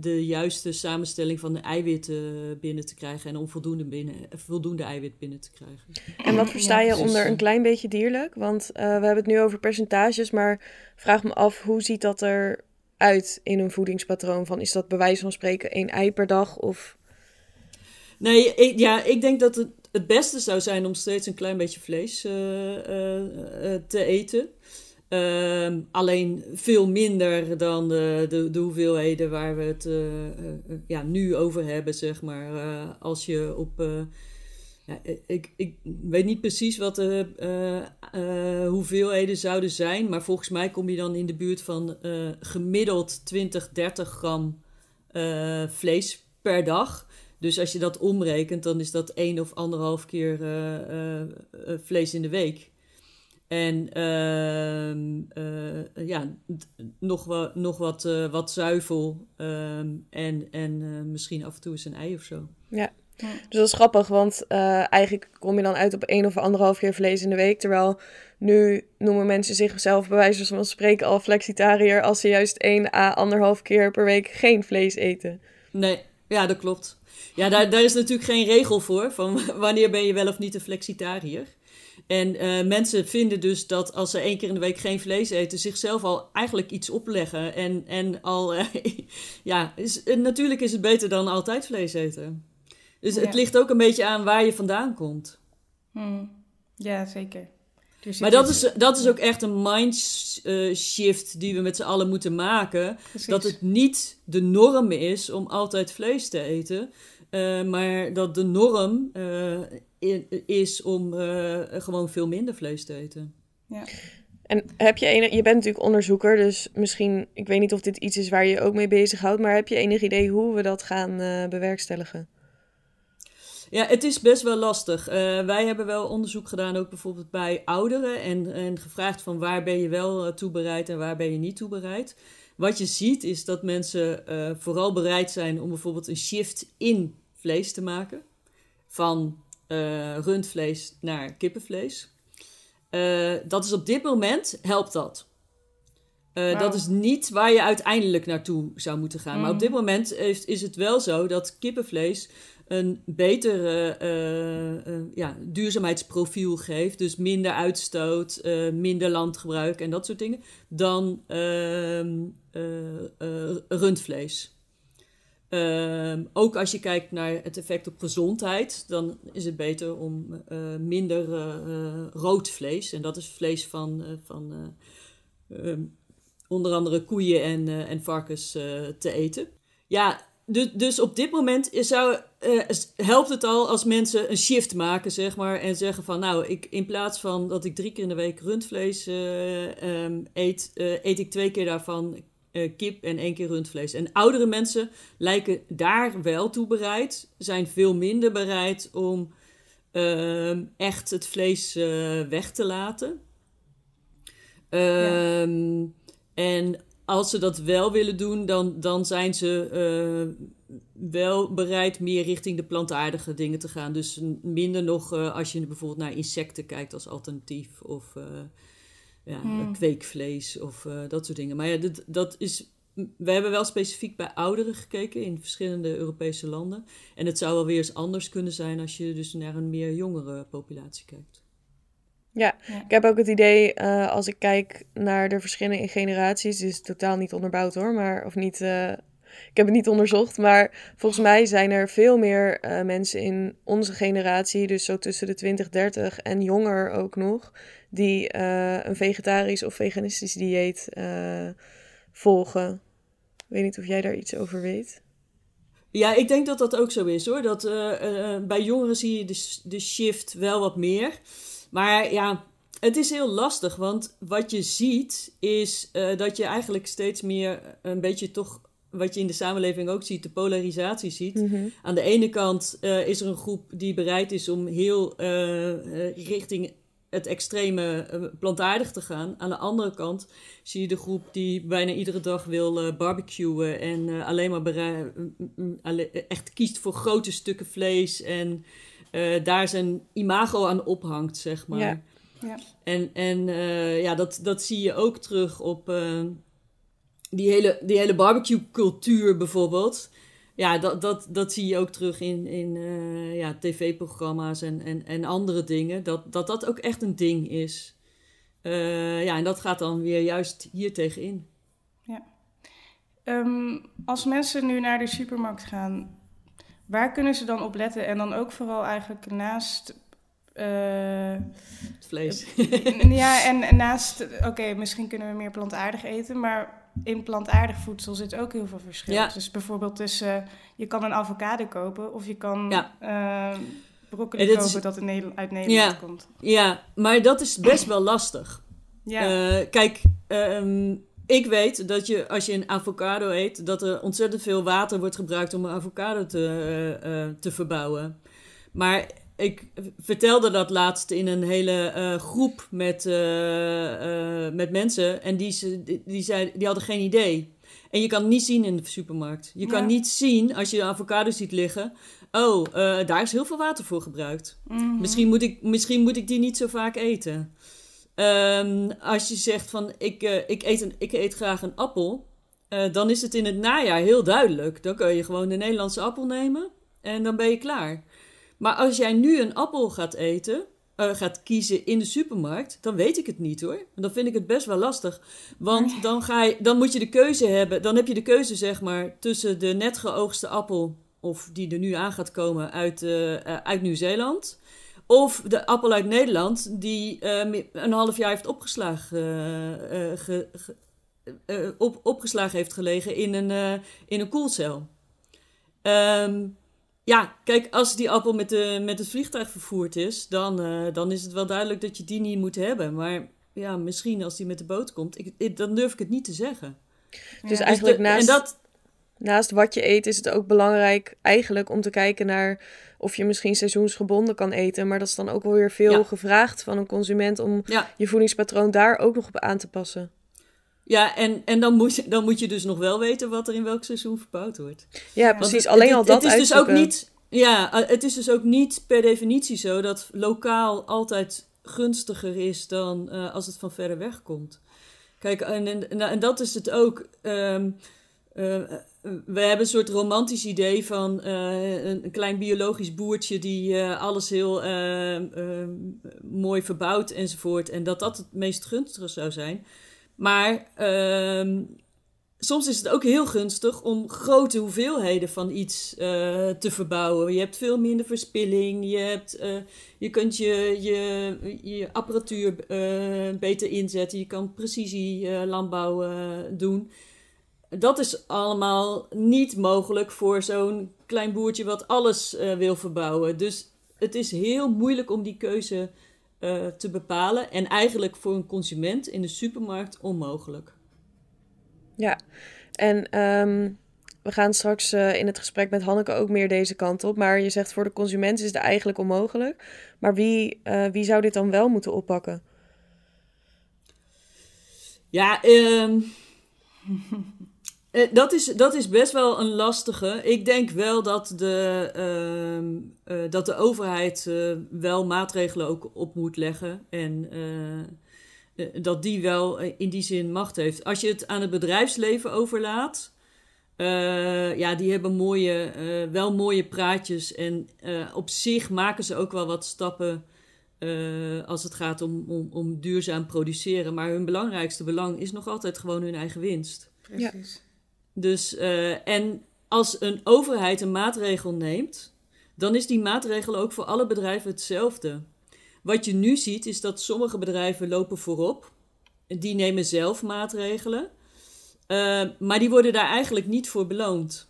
de juiste samenstelling van de eiwitten binnen te krijgen en om voldoende, binnen, voldoende eiwit binnen te krijgen. En wat versta je onder een klein beetje dierlijk? Want we hebben het nu over percentages, maar vraag me af, hoe ziet dat er uit in een voedingspatroon? Van, is dat bij wijze van spreken één ei per dag? Of... Nee, ik, ja, ik denk dat het het beste zou zijn om steeds een klein beetje vlees uh, uh, te eten. Ehm, alleen veel minder dan de, de, de, hoeveelheden waar we het ja, nu over hebben, zeg maar. als je op ja, ik, ik weet niet precies wat de hoeveelheden zouden zijn, maar volgens mij kom je dan in de buurt van gemiddeld 20, 30 gram vlees per dag. Dus als je dat omrekent, dan is dat één of anderhalf keer vlees in de week. En ehm, ja, nog, wa nog wat, wat zuivel ehm, en, en misschien af en toe eens een ei of zo. Ja. Dus dat is grappig, want uh, eigenlijk kom je dan uit op één of anderhalf keer vlees in de week. Terwijl nu noemen mensen zichzelf bij wijze van spreken al flexitariër als ze juist één à anderhalf keer per week geen vlees eten. Nee, ja, dat klopt. Ja, daar, daar is natuurlijk geen regel voor van wanneer ben je wel of niet een flexitariër. En uh, mensen vinden dus dat als ze één keer in de week geen vlees eten, zichzelf al eigenlijk iets opleggen. En, en al, uh, ja, is, natuurlijk is het beter dan altijd vlees eten. Dus het ligt ook een beetje aan waar je vandaan komt. Hmm. Ja, zeker. Maar dat is, dat is ook echt een mindshift uh, die we met z'n allen moeten maken. Dat het niet de norm is om altijd vlees te eten. Uh, maar dat de norm uh, is om gewoon veel minder vlees te eten. Ja. En heb je enig, je bent natuurlijk onderzoeker, dus misschien, ik weet niet of dit iets is waar je je ook mee bezighoudt, maar heb je enig idee hoe we dat gaan bewerkstelligen? Ja, het is best wel lastig. Uh, wij hebben wel onderzoek gedaan, ook bijvoorbeeld bij ouderen. En, en gevraagd van waar ben je wel uh, toe bereid en waar ben je niet toe bereid. Wat je ziet is dat mensen uh, vooral bereid zijn om bijvoorbeeld een shift in vlees te maken. Van rundvlees naar kippenvlees. dat is op dit moment, helpt dat. Wow. Dat is niet waar je uiteindelijk naartoe zou moeten gaan. Mm. Maar op dit moment is, is het wel zo dat kippenvlees een beter uh, uh, ja, duurzaamheidsprofiel geeft. Dus minder uitstoot, uh, minder landgebruik en dat soort dingen. Dan ehm, rundvlees. Ehm, ook als je kijkt naar het effect op gezondheid, dan is het beter om minder rood vlees. En dat is vlees van, van ehm, onder andere koeien en, en varkens te eten. Ja, dus, dus op dit moment zou, uh, helpt het al als mensen een shift maken, zeg maar. En zeggen van, nou, ik, in plaats van dat ik drie keer in de week rundvlees uh, um, eet, uh, eet ik twee keer daarvan kip en één keer rundvlees. En oudere mensen lijken daar wel toe bereid, zijn veel minder bereid om ehm, echt het vlees weg te laten. Ja. Ehm, en als ze dat wel willen doen, dan, dan zijn ze uh, wel bereid meer richting de plantaardige dingen te gaan. Dus minder nog uh, als je bijvoorbeeld naar insecten kijkt als alternatief. Of uh, ja, hmm. kweekvlees of dat soort dingen. Maar ja, dat, dat is. We hebben wel specifiek bij ouderen gekeken in verschillende Europese landen. En het zou wel weer eens anders kunnen zijn als je dus naar een meer jongere populatie kijkt. Ja, ik heb ook het idee, uh, als ik kijk naar de verschillen in generaties, is totaal niet onderbouwd hoor, maar of niet, uh, ik heb het niet onderzocht, maar volgens mij zijn er veel meer uh, mensen in onze generatie, dus zo tussen de 20, 30 en jonger ook nog, die een vegetarisch of veganistisch dieet volgen. Ik weet niet of jij daar iets over weet. Ja, ik denk dat dat ook zo is hoor. Dat, bij jongeren zie je de, de shift wel wat meer. Maar ja, het is heel lastig, want wat je ziet is uh, dat je eigenlijk steeds meer een beetje toch, wat je in de samenleving ook ziet, de polarisatie ziet. Mhm. Aan de ene kant uh, is er een groep die bereid is om heel uh, richting het extreme plantaardig te gaan. Aan de andere kant zie je de groep die bijna iedere dag wil barbecuen en alleen maar echt kiest voor grote stukken vlees en daar zijn imago aan ophangt, zeg maar. Ja. Ja. En, en uh, ja, dat, dat zie je ook terug op uh, die hele, die hele barbecue-cultuur bijvoorbeeld. Ja, dat, dat, dat zie je ook terug in, in uh, ja, tv-programma's en, en, en andere dingen. Dat, dat dat ook echt een ding is. ja, en dat gaat dan weer juist hier tegenin. Ja. Um, als mensen nu naar de supermarkt gaan, waar kunnen ze dan op letten? En dan ook vooral eigenlijk naast uh, het vlees. ja, en naast, oké, misschien kunnen we meer plantaardig eten, maar in plantaardig voedsel zit ook heel veel verschil. Ja. Dus bijvoorbeeld tussen, je kan een avocado kopen of je kan ja. uh, broccoli dat kopen is, dat in uit Nederland ja. komt. Ja, maar dat is best wel lastig. Ja. Kijk, um, ik weet dat je als je een avocado eet, dat er ontzettend veel water wordt gebruikt om een avocado te, te verbouwen. Maar ik vertelde dat laatst in een hele uh, groep met, met mensen. En die, die, die, zei, die hadden geen idee. En je kan het niet zien in de supermarkt. Je kan niet zien als je avocado ziet liggen. Oh, daar is heel veel water voor gebruikt. Mhm. Misschien, moet ik, misschien moet ik die niet zo vaak eten. Um, als je zegt van ik, ik, eet een, ik eet graag een appel. dan is het in het najaar heel duidelijk. Dan kun je gewoon de Nederlandse appel nemen. En dan ben je klaar. Maar als jij nu een appel gaat eten, uh, gaat kiezen in de supermarkt, dan weet ik het niet hoor. En dan vind ik het best wel lastig. Want dan, ga je, dan moet je de keuze hebben, dan heb je de keuze zeg maar tussen de net geoogste appel, of die er nu aan gaat komen uit, uh, uit Nieuw-Zeeland. Of de appel uit Nederland, die een half jaar heeft opgeslagen, ge, ge, op, opgeslagen heeft gelegen in een, in een koelcel. Um, ja, kijk, als die appel met, de, met het vliegtuig vervoerd is, dan, uh, dan is het wel duidelijk dat je die niet moet hebben. Maar ja, misschien als die met de boot komt, ik, ik, dan durf ik het niet te zeggen. Dus ja. eigenlijk de, naast, en dat, naast wat je eet, is het ook belangrijk eigenlijk om te kijken naar of je misschien seizoensgebonden kan eten. Maar dat is dan ook wel weer veel Ja. gevraagd van een consument om ja, je voedingspatroon daar ook nog op aan te passen. ja, en, en dan, moet je, dan moet je dus nog wel weten wat er in welk seizoen verbouwd wordt. Ja, precies. het- Alleen het, al dat het is dus ook niet. Ja, eh, het is dus ook niet per definitie zo dat lokaal altijd gunstiger is dan eh, als het van verder weg komt. Kijk, en, en, en dat is het ook. ehm, eh, we hebben een soort romantisch idee van eh, een, klein biologisch boertje die eh, alles heel eh, mooi verbouwt enzovoort. En dat dat het meest gunstige zou zijn. Maar ehm, soms is het ook heel gunstig om grote hoeveelheden van iets te verbouwen. Je hebt veel minder verspilling. Je, hebt, je kunt je, je, je apparatuur beter inzetten. Je kan precisielandbouw eh doen. Dat is allemaal niet mogelijk voor zo'n klein boertje wat alles eh, wil verbouwen. Dus het is heel moeilijk om die keuze eh, te bepalen. En eigenlijk voor een consument in de supermarkt onmogelijk. Ja, en ehm, we gaan straks eh, in het gesprek met Hanneke ook meer deze kant op. Maar je zegt voor de consument is het eigenlijk onmogelijk. Maar wie, wie zou dit dan wel moeten oppakken? Ja, ehm, eh, dat, is, dat is best wel een lastige. Ik denk wel dat de, ehm, eh, dat de overheid eh, wel maatregelen ook op moet leggen. En eh, eh, dat die wel eh, in die zin macht heeft. Als je het aan het bedrijfsleven overlaat. eh, ja, die hebben mooie, eh, wel mooie praatjes. En eh, op zich maken ze ook wel wat stappen. eh, als het gaat om, om, om duurzaam produceren. Maar hun belangrijkste belang is nog altijd gewoon hun eigen winst. Precies. Dus, eh, en als een overheid een maatregel neemt, dan is die maatregel ook voor alle bedrijven hetzelfde. wat je nu ziet is dat sommige bedrijven lopen voorop. Die nemen zelf maatregelen. Uh, maar die worden daar eigenlijk niet voor beloond.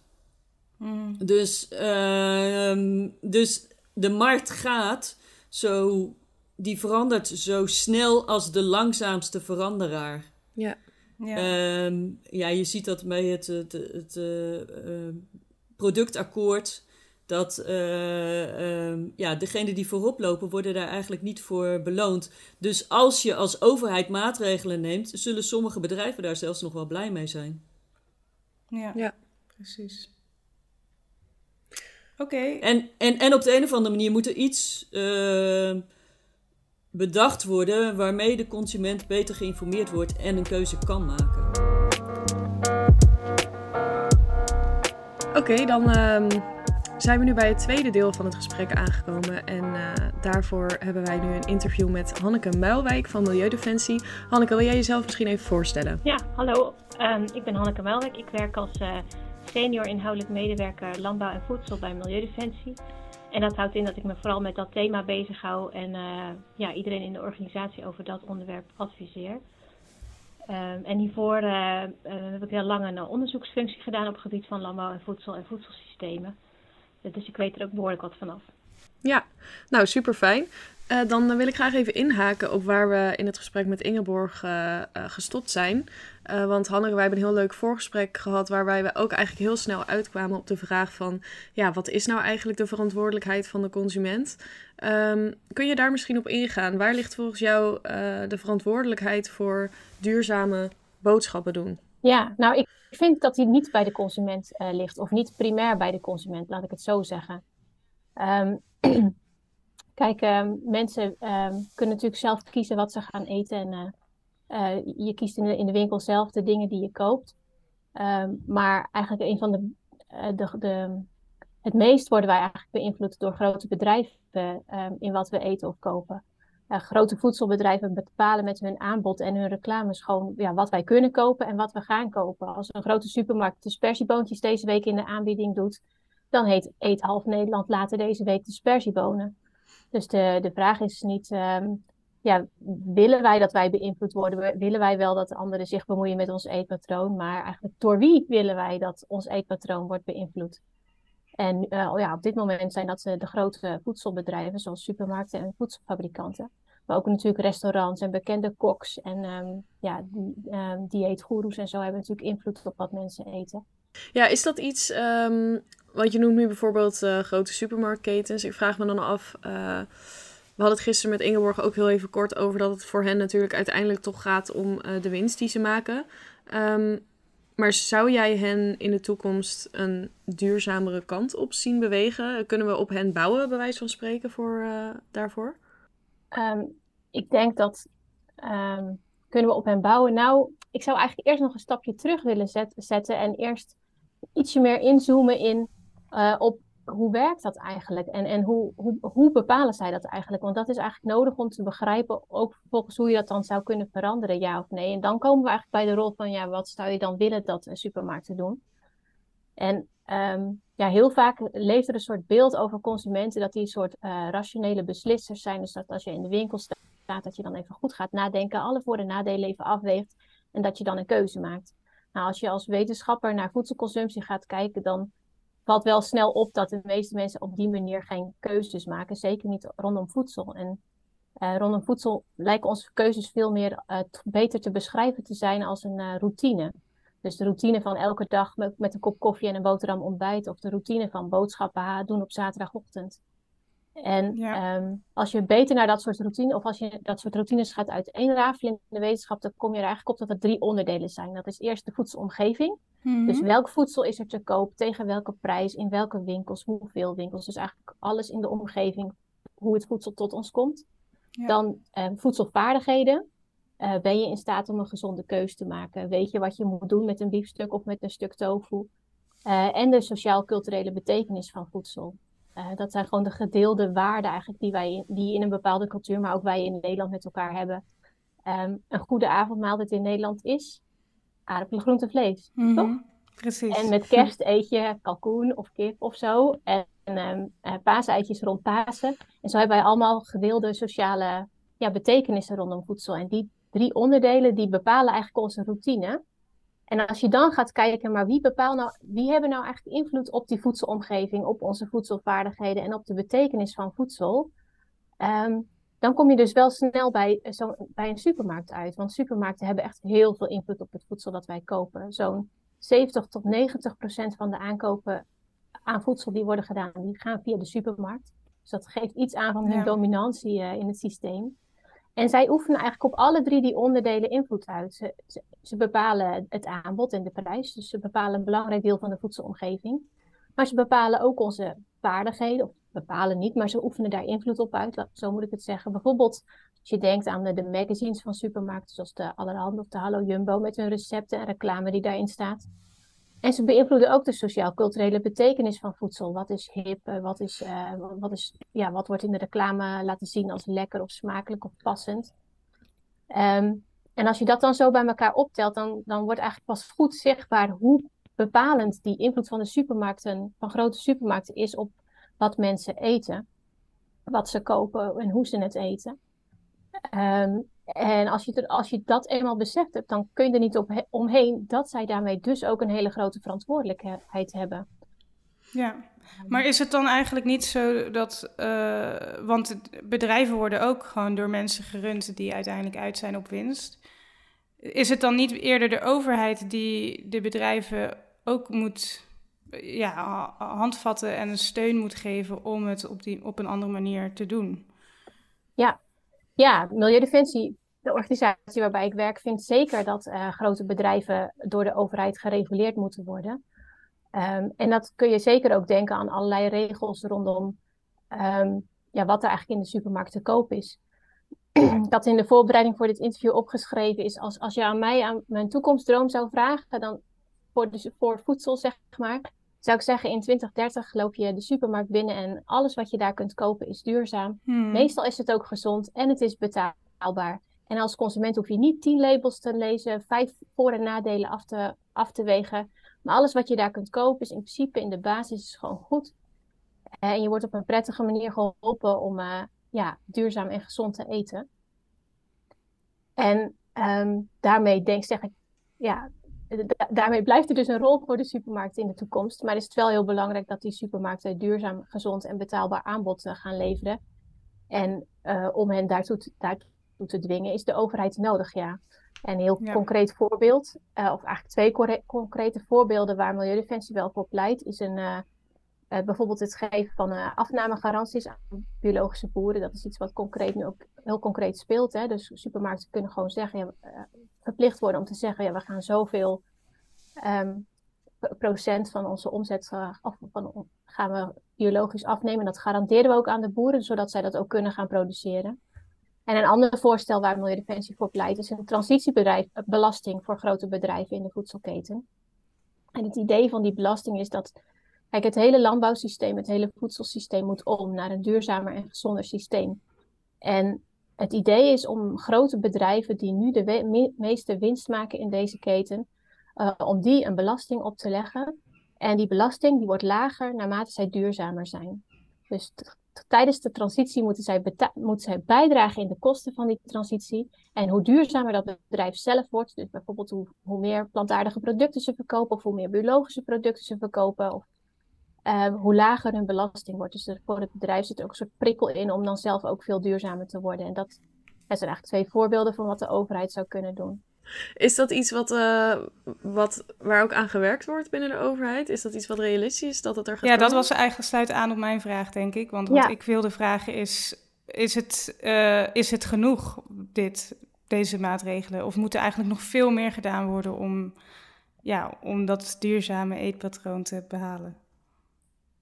Mm. Dus, uh, dus de markt gaat zo, die verandert zo snel als de langzaamste veranderaar. Ja. Ja, um, ja je ziet dat bij het, het, het uh, productakkoord. Dat uh, um, ja, degenen die voorop lopen, worden daar eigenlijk niet voor beloond. Dus als je als overheid maatregelen neemt, zullen sommige bedrijven daar zelfs nog wel blij mee zijn. Ja, ja precies. Oké. En, en, en op de een of andere manier moet er iets uh, bedacht worden waarmee de consument beter geïnformeerd wordt en een keuze kan maken. Oké, dan uh, zijn we nu bij het tweede deel van het gesprek aangekomen. En uh, daarvoor hebben wij nu een interview met Hanneke Muilwijk van Milieudefensie. Hanneke, wil jij jezelf misschien even voorstellen? Ja, hallo. Um, ik ben Hanneke Muilwijk. Ik werk als uh, senior inhoudelijk medewerker landbouw en voedsel bij Milieudefensie. En dat houdt in dat ik me vooral met dat thema bezig hou en uh, ja, iedereen in de organisatie over dat onderwerp adviseer. Um, en hiervoor uh, heb ik heel lang een onderzoeksfunctie gedaan op het gebied van landbouw en voedsel en voedselsystemen. Dus ik weet er ook behoorlijk wat vanaf. Ja, nou super fijn. Uh, dan wil ik graag even inhaken op waar we in het gesprek met Ingeborg uh, uh, gestopt zijn. want Hanneke, wij hebben een heel leuk voorgesprek gehad waarbij we ook eigenlijk heel snel uitkwamen op de vraag van... ja, wat is nou eigenlijk de verantwoordelijkheid van de consument? Um, kun je daar misschien op ingaan? Waar ligt volgens jou de verantwoordelijkheid voor duurzame boodschappen doen? Ja, nou ik vind dat die niet bij de consument ligt. Of niet primair bij de consument, laat ik het zo zeggen. Um, Kijk, ehm, mensen um, kunnen natuurlijk zelf kiezen wat ze gaan eten. En uh, uh, je kiest in de, in de winkel zelf de dingen die je koopt. Um, maar eigenlijk een van de, uh, de, de, Het meest worden wij eigenlijk beïnvloed door grote bedrijven in wat we eten of kopen. grote voedselbedrijven bepalen met hun aanbod en hun reclames gewoon ja, wat wij kunnen kopen en wat we gaan kopen. Als een grote supermarkt de spersieboontjes deze week in de aanbieding doet, dan heet Eet Half Nederland later deze week de spersiebonen. Dus de, de vraag is niet, um, ja, willen wij dat wij beïnvloed worden? Willen wij wel dat anderen zich bemoeien met ons eetpatroon? Maar eigenlijk door wie willen wij dat ons eetpatroon wordt beïnvloed? En uh, ja, op dit moment zijn dat de grote voedselbedrijven, zoals supermarkten en voedselfabrikanten. Maar ook natuurlijk restaurants en bekende koks en um, ja, um, dieetgoeroes en zo hebben natuurlijk invloed op wat mensen eten. Ja, is dat iets want je noemt nu bijvoorbeeld uh, grote supermarktketens. Ik vraag me dan af. Uh, we hadden het gisteren met Ingeborg ook heel even kort over dat het voor hen natuurlijk uiteindelijk toch gaat om uh, de winst die ze maken. Um, maar zou jij hen in de toekomst een duurzamere kant op zien bewegen? Kunnen we op hen bouwen, bij wijze van spreken, voor, daarvoor? Um, ik denk dat. Um, kunnen we op hen bouwen? Nou, ik zou eigenlijk eerst nog een stapje terug willen zet, zetten en eerst ietsje meer inzoomen in uh, op hoe werkt dat eigenlijk en, en hoe, hoe, hoe bepalen zij dat eigenlijk? Want dat is eigenlijk nodig om te begrijpen, ook volgens hoe je dat dan zou kunnen veranderen, ja of nee. En dan komen we eigenlijk bij de rol van, ja, wat zou je dan willen dat een supermarkten doen? En um, ja, heel vaak leeft er een soort beeld over consumenten dat die een soort uh, rationele beslissers zijn. Dus dat als je in de winkel staat, dat je dan even goed gaat nadenken, alle voor- en nadelen even afweegt en dat je dan een keuze maakt. Nou, als je als wetenschapper naar voedselconsumptie gaat kijken, dan valt wel snel op dat de meeste mensen op die manier geen keuzes maken. Zeker niet rondom voedsel. En uh, rondom voedsel lijken onze keuzes veel meer uh, beter te beschrijven te zijn als een uh, routine. Dus de routine van elke dag met, met, een kop koffie en een boterham ontbijt. Of de routine van boodschappen doen op zaterdagochtend. En ja. um, als je beter naar dat soort routine, of als je dat soort routines gaat uiteenrafelen in de wetenschap, dan kom je er eigenlijk op dat er drie onderdelen zijn. Dat is eerst de voedselomgeving. Dus welk voedsel is er te koop, tegen welke prijs, in welke winkels, hoeveel winkels. Dus eigenlijk alles in de omgeving, hoe het voedsel tot ons komt. Ja. Dan uh, voedselvaardigheden. Uh, ben je in staat om een gezonde keuze te maken? Weet je wat je moet doen met een biefstuk of met een stuk tofu? Uh, en de sociaal-culturele betekenis van voedsel. Uh, dat zijn gewoon de gedeelde waarden eigenlijk die wij die in een bepaalde cultuur, maar ook wij in Nederland met elkaar hebben. Um, een goede avondmaaltijd in Nederland is aardappelen, groente, vlees. Mm -hmm. Toch? Precies. En met kerst eet je kalkoen of kip of zo. En uh, paaseitjes rond Pasen. En zo hebben wij allemaal gedeelde sociale ja, betekenissen rondom voedsel. En die drie onderdelen die bepalen eigenlijk onze routine. En als je dan gaat kijken, maar wie, bepaalt nou, wie hebben nou eigenlijk invloed op die voedselomgeving, op onze voedselvaardigheden en op de betekenis van voedsel, um, dan kom je dus wel snel bij, eh, zo, bij een supermarkt uit. Want supermarkten hebben echt heel veel invloed op het voedsel dat wij kopen. Zo'n 70 tot 90 procent van de aankopen aan voedsel die worden gedaan, die gaan via de supermarkt. Dus dat geeft iets aan van hun dominantie uh, in het systeem. En zij oefenen eigenlijk op alle drie die onderdelen invloed uit. Ze, ze, bepalen het aanbod en de prijs, dus ze bepalen een belangrijk deel van de voedselomgeving. Maar ze bepalen ook onze vaardigheden, of bepalen niet, maar ze oefenen daar invloed op uit. Zo moet ik het zeggen. Bijvoorbeeld als je denkt aan de, de magazines van supermarkten, zoals de Allerhand of de Hallo Jumbo, met hun recepten en reclame die daarin staat. En ze beïnvloeden ook de sociaal-culturele betekenis van voedsel. Wat is hip, eh, wat, is, uh, wat, is, ja, wat wordt in de reclame laten zien als lekker of smakelijk of passend. Um, en als je dat dan zo bij elkaar optelt, dan, dan wordt eigenlijk pas goed zichtbaar hoe bepalend die invloed van de supermarkten, van grote supermarkten, is op wat mensen eten, wat ze kopen en hoe ze het eten. Um, en als je, als je dat eenmaal beseft hebt, dan kun je er niet op, omheen dat zij daarmee dus ook een hele grote verantwoordelijkheid hebben. Ja, maar is het dan eigenlijk niet zo dat, uh, want bedrijven worden ook gewoon door mensen gerund die uiteindelijk uit zijn op winst. Is het dan niet eerder de overheid die de bedrijven ook moet ja, handvatten en een steun moet geven om het op, die, op een andere manier te doen? Ja, ja, Milieudefensie, de organisatie waarbij ik werk, vindt zeker dat uh, grote bedrijven door de overheid gereguleerd moeten worden. Um, en dat kun je zeker ook denken aan allerlei regels rondom um, ja, wat er eigenlijk in de supermarkt te koop is. had in de voorbereiding voor dit interview opgeschreven is als, als je aan mij aan mijn toekomstdroom zou vragen, dan voor, voor voedsel zeg maar, zou ik zeggen in 2030 loop je de supermarkt binnen en alles wat je daar kunt kopen is duurzaam. Hmm. Meestal is het ook gezond en het is betaalbaar. En als consument hoef je niet tien labels te lezen, vijf voor- en nadelen af te, af te wegen. Maar alles wat je daar kunt kopen is in principe in de basis gewoon goed. En je wordt op een prettige manier geholpen om uh, ja, duurzaam en gezond te eten. En um, daarmee denk, zeg ik, ja, daarmee blijft er dus een rol voor de supermarkt in de toekomst. Maar is het wel heel belangrijk dat die supermarkten duurzaam, gezond en betaalbaar aanbod uh, gaan leveren. En uh, om hen daartoe te, daartoe te dwingen, is de overheid nodig, ja. En een heel concreet voorbeeld, of eigenlijk twee concrete voorbeelden waar Milieudefensie wel voor pleit, is een, uh, bijvoorbeeld het geven van afnamegaranties aan biologische boeren. Dat is iets wat concreet nu ook heel concreet speelt. Hè? Dus supermarkten kunnen gewoon zeggen, ja, verplicht worden om te zeggen, ja, we gaan zoveel um, procent van onze omzet of van, gaan we biologisch afnemen. Dat garanderen we ook aan de boeren, zodat zij dat ook kunnen gaan produceren. En een ander voorstel waar Milieudefensie voor pleit is een transitiebelasting voor grote bedrijven in de voedselketen. En het idee van die belasting is dat kijk, het hele landbouwsysteem, het hele voedselsysteem moet om naar een duurzamer en gezonder systeem. En het idee is om grote bedrijven die nu de meeste winst maken in deze keten, uh, om die een belasting op te leggen. En die belasting die wordt lager naarmate zij duurzamer zijn. Dus tijdens de transitie moeten zij, moeten bijdragen in de kosten van die transitie. En hoe duurzamer dat bedrijf zelf wordt, dus bijvoorbeeld hoe, hoe meer plantaardige producten ze verkopen, of hoe meer biologische producten ze verkopen, of uh, hoe lager hun belasting wordt. Dus voor het bedrijf zit er ook een soort prikkel in om dan zelf ook veel duurzamer te worden. En dat, dat zijn eigenlijk twee voorbeelden van wat de overheid zou kunnen doen. Is dat iets wat, uh, wat, waar ook aan gewerkt wordt binnen de overheid? Is dat iets wat realistisch is dat het er gaat Ja, dat was eigenlijk sluit aan op mijn vraag, denk ik. Want wat ik wilde vragen is, is het, uh, is het genoeg, dit, deze maatregelen? Of moet er eigenlijk nog veel meer gedaan worden om, ja, om dat duurzame eetpatroon te behalen?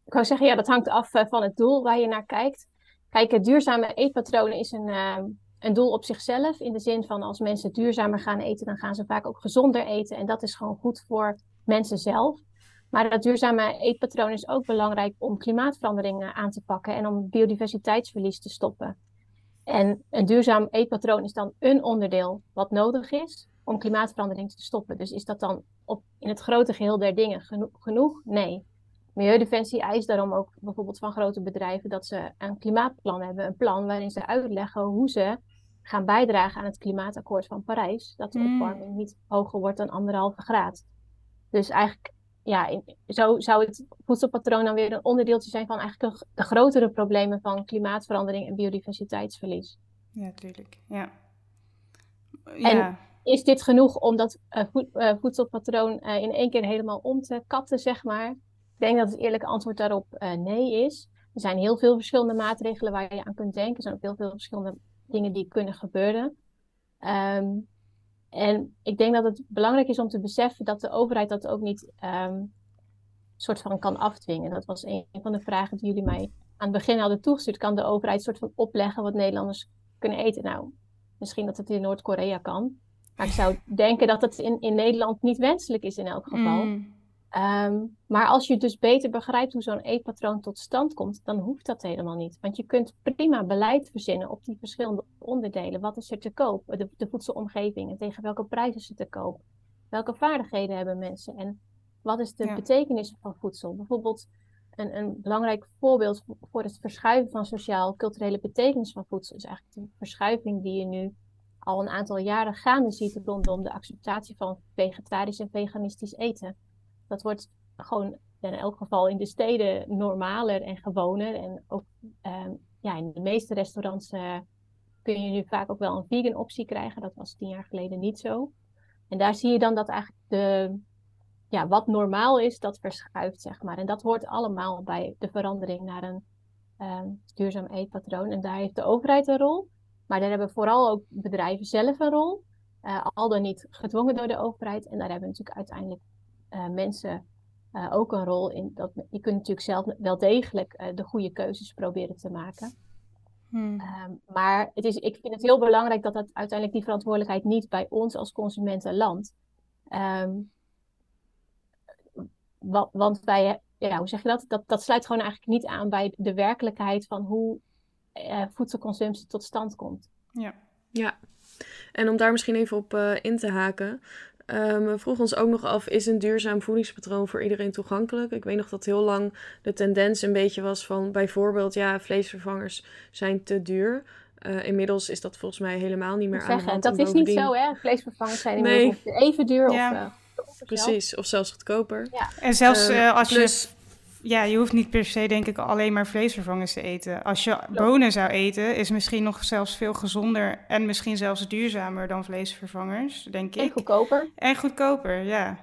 Ik wou zeggen, ja, dat hangt af eh, van het doel waar je naar kijkt. Kijk, duurzame eetpatronen is een, uh, een doel op zichzelf. In de zin van als mensen duurzamer gaan eten, dan gaan ze vaak ook gezonder eten. En dat is gewoon goed voor mensen zelf. Maar dat duurzame eetpatroon is ook belangrijk om klimaatveranderingen aan te pakken en om biodiversiteitsverlies te stoppen. En een duurzaam eetpatroon is dan een onderdeel wat nodig is om klimaatverandering te stoppen. Dus is dat dan op, in het grote geheel der dingen genoeg? Nee. Milieudefensie eist daarom ook bijvoorbeeld van grote bedrijven dat ze een klimaatplan hebben. Een plan waarin ze uitleggen hoe ze gaan bijdragen aan het klimaatakkoord van Parijs. Dat de Mm. opwarming niet hoger wordt dan anderhalve graad. Dus eigenlijk, ja, zo zou het voedselpatroon dan weer een onderdeeltje zijn van eigenlijk de grotere problemen van klimaatverandering en biodiversiteitsverlies. Ja, tuurlijk. Ja. En- Ja. Is dit genoeg om dat eh, eh, voedselpatroon eh, in één keer helemaal om te katten, zeg maar? Ik denk dat het eerlijke antwoord daarop eh, nee is. Er zijn heel veel verschillende maatregelen waar je aan kunt denken. Er zijn ook heel veel verschillende dingen die kunnen gebeuren. Ehm, en ik denk dat het belangrijk is om te beseffen dat de overheid dat ook niet ehm soort van kan afdwingen. Dat was een van de vragen die jullie mij aan het begin hadden toegestuurd. Kan de overheid soort van opleggen wat Nederlanders kunnen eten? Nou, misschien dat het in Noord-Korea kan. Maar ik zou denken dat het in, in Nederland niet wenselijk is in elk geval. Mm. Ehm, maar als je dus beter begrijpt hoe zo'n eetpatroon tot stand komt, dan hoeft dat helemaal niet. Want je kunt prima beleid verzinnen op die verschillende onderdelen. Wat is er te koop? De, de voedselomgeving en tegen welke prijs is het te koop? Welke vaardigheden hebben mensen? En wat is de Ja. betekenis van voedsel? Bijvoorbeeld een, een belangrijk voorbeeld voor het verschuiven van sociaal-culturele betekenis van voedsel is eigenlijk de verschuiving die je nu al een aantal jaren gaande ziet rondom de acceptatie van vegetarisch en veganistisch eten. Dat wordt gewoon in elk geval in de steden normaler en gewoner. En ook ehm, ja, in de meeste restaurants eh, kun je nu vaak ook wel een vegan optie krijgen. Dat was tien jaar geleden niet zo. En daar zie je dan dat eigenlijk de, ja, wat normaal is, dat verschuift, zeg maar. En dat hoort allemaal bij de verandering naar een ehm, duurzaam eetpatroon. En daar heeft de overheid een rol. Maar daar hebben vooral ook bedrijven zelf een rol. eh, al dan niet gedwongen door de overheid. En daar hebben natuurlijk uiteindelijk eh, mensen eh, ook een rol in. Dat, je kunt natuurlijk zelf wel degelijk eh, de goede keuzes proberen te maken. Mm. Ehm, maar het is, ik vind het heel belangrijk dat dat uiteindelijk die verantwoordelijkheid niet bij ons als consumenten landt. Ehm, wa- want wij, ja, hoe zeg je dat? dat? Dat sluit gewoon eigenlijk niet aan bij de werkelijkheid van hoe eh, voedselconsumptie tot stand komt. Ja. Ja, en om daar misschien even op eh, in te haken. Ehm, we vroegen ons ook nog af, is een duurzaam voedingspatroon voor iedereen toegankelijk? Ik weet nog dat heel lang de tendens een beetje was van bijvoorbeeld, ja, vleesvervangers zijn te duur. Eh, inmiddels is dat volgens mij helemaal niet meer aan de zeggen, hand. dat is niet zo, hè? Vleesvervangers zijn Nee. inmiddels ongeveer even duur Ja. of, uh, of. Precies, of zelfs goedkoper. En zelfs Eh, eh, als plus- je... Ja, je hoeft niet per se, denk ik, alleen maar vleesvervangers te eten. Als je bonen zou eten, is misschien nog zelfs veel gezonder en misschien zelfs duurzamer dan vleesvervangers, denk En ik. goedkoper. En goedkoper, ja.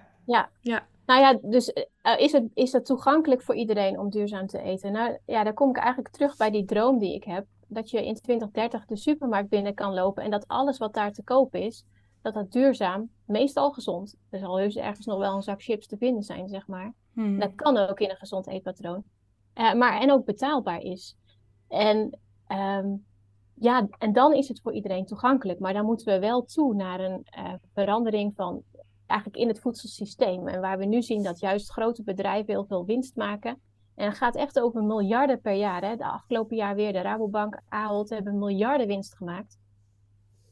Nou ja, dus eh, is, het, is het toegankelijk voor iedereen om duurzaam te eten? Nou ja, daar kom ik eigenlijk terug bij die droom die ik heb. Dat je in 2030 de supermarkt binnen kan lopen en dat alles wat daar te koop is, dat dat duurzaam, meestal gezond. Er zal heus ergens nog wel een zak chips te vinden zijn, zeg maar. Hm. Dat kan ook in een gezond eetpatroon. Eh, maar en ook betaalbaar is. En ehm, ja, en dan is het voor iedereen toegankelijk. Maar dan moeten we wel toe naar een eh, verandering van eigenlijk in het voedselsysteem. En waar we nu zien dat juist grote bedrijven heel veel winst maken. En het gaat echt over miljarden per jaar. Hè. De afgelopen jaar weer de Rabobank, Ahold hebben miljarden winst gemaakt.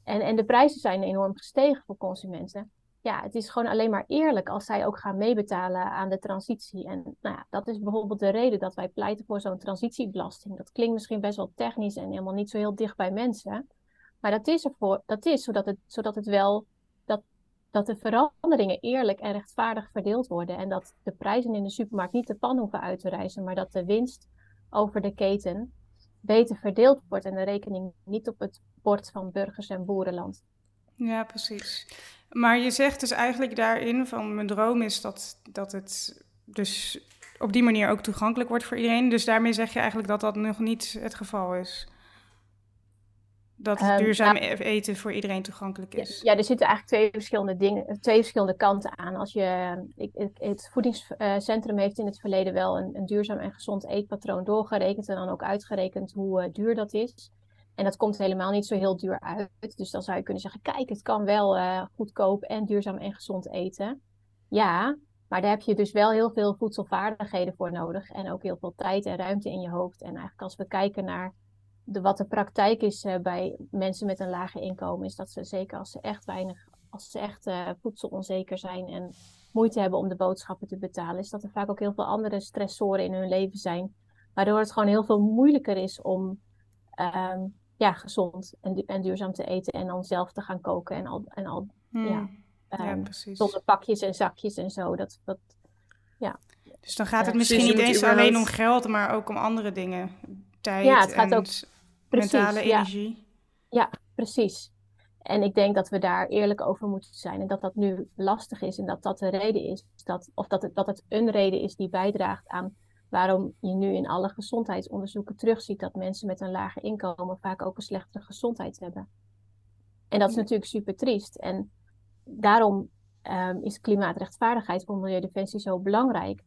En, en de prijzen zijn enorm gestegen voor consumenten ja, het is gewoon alleen maar eerlijk als zij ook gaan meebetalen aan de transitie. En nou ja, dat is bijvoorbeeld de reden dat wij pleiten voor zo'n transitiebelasting. Dat klinkt misschien best wel technisch en helemaal niet zo heel dicht bij mensen. Maar dat is ervoor, dat is zodat het, zodat het wel, dat, dat de veranderingen eerlijk en rechtvaardig verdeeld worden. En dat de prijzen in de supermarkt niet de pan hoeven uit te reizen, maar dat de winst over de keten beter verdeeld wordt en de rekening niet op het bord van burgers en boerenland. Ja, precies. Maar je zegt dus eigenlijk daarin van mijn droom is dat, dat het dus op die manier ook toegankelijk wordt voor iedereen. Dus daarmee zeg je eigenlijk dat dat nog niet het geval is. Dat Ehm, duurzaam eten voor iedereen toegankelijk is. ja, er zitten eigenlijk twee verschillende dingen, twee verschillende kanten aan. Als je, ik, het voedingscentrum heeft in het verleden wel een, een duurzaam en gezond eetpatroon doorgerekend en dan ook uitgerekend hoe eh, duur dat is. En dat komt helemaal niet zo heel duur uit. Dus dan zou je kunnen zeggen, kijk, het kan wel eh, goedkoop en duurzaam en gezond eten. Ja, maar daar heb je dus wel heel veel voedselvaardigheden voor nodig. En ook heel veel tijd en ruimte in je hoofd. En eigenlijk als we kijken naar de, wat de praktijk is eh, bij mensen met een lage inkomen, is dat ze zeker als ze echt weinig als ze echt uh, voedselonzeker zijn en moeite hebben om de boodschappen te betalen, is dat er vaak ook heel veel andere stressoren in hun leven zijn. Waardoor het gewoon heel veel moeilijker is om ehm, ja, gezond en, en, duurzaam te eten en dan zelf te gaan koken en al, en al hmm. ja, ja, ehm, zonder pakjes en zakjes en zo. Dat, dat, ja. Dus dan gaat het misschien niet eens alleen om geld, maar ook om andere dingen. Tijd ja, het gaat en ook, mentale energie. Ja, precies. En ik denk dat we daar eerlijk over moeten zijn. En dat dat nu lastig is. En dat dat de reden is. Dat, of dat het, dat het een reden is die bijdraagt aan waarom je nu in alle gezondheidsonderzoeken terugziet dat mensen met een lager inkomen vaak ook een slechtere gezondheid hebben. En dat is natuurlijk super triest. En daarom um, is klimaatrechtvaardigheid voor Milieudefensie zo belangrijk.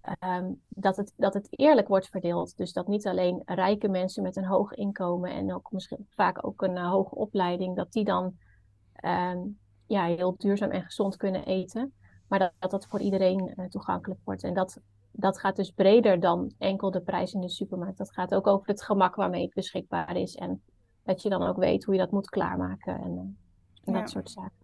Ehm, dat, het, dat het eerlijk wordt verdeeld. Dus dat niet alleen rijke mensen met een hoog inkomen en ook misschien vaak ook een uh, hoge opleiding, dat die dan ehm, ja, heel duurzaam en gezond kunnen eten. Maar dat dat, dat voor iedereen uh, toegankelijk wordt. En dat, dat gaat dus breder dan enkel de prijs in de supermarkt. Dat gaat ook over het gemak waarmee het beschikbaar is. En dat je dan ook weet hoe je dat moet klaarmaken en, en dat soort zaken.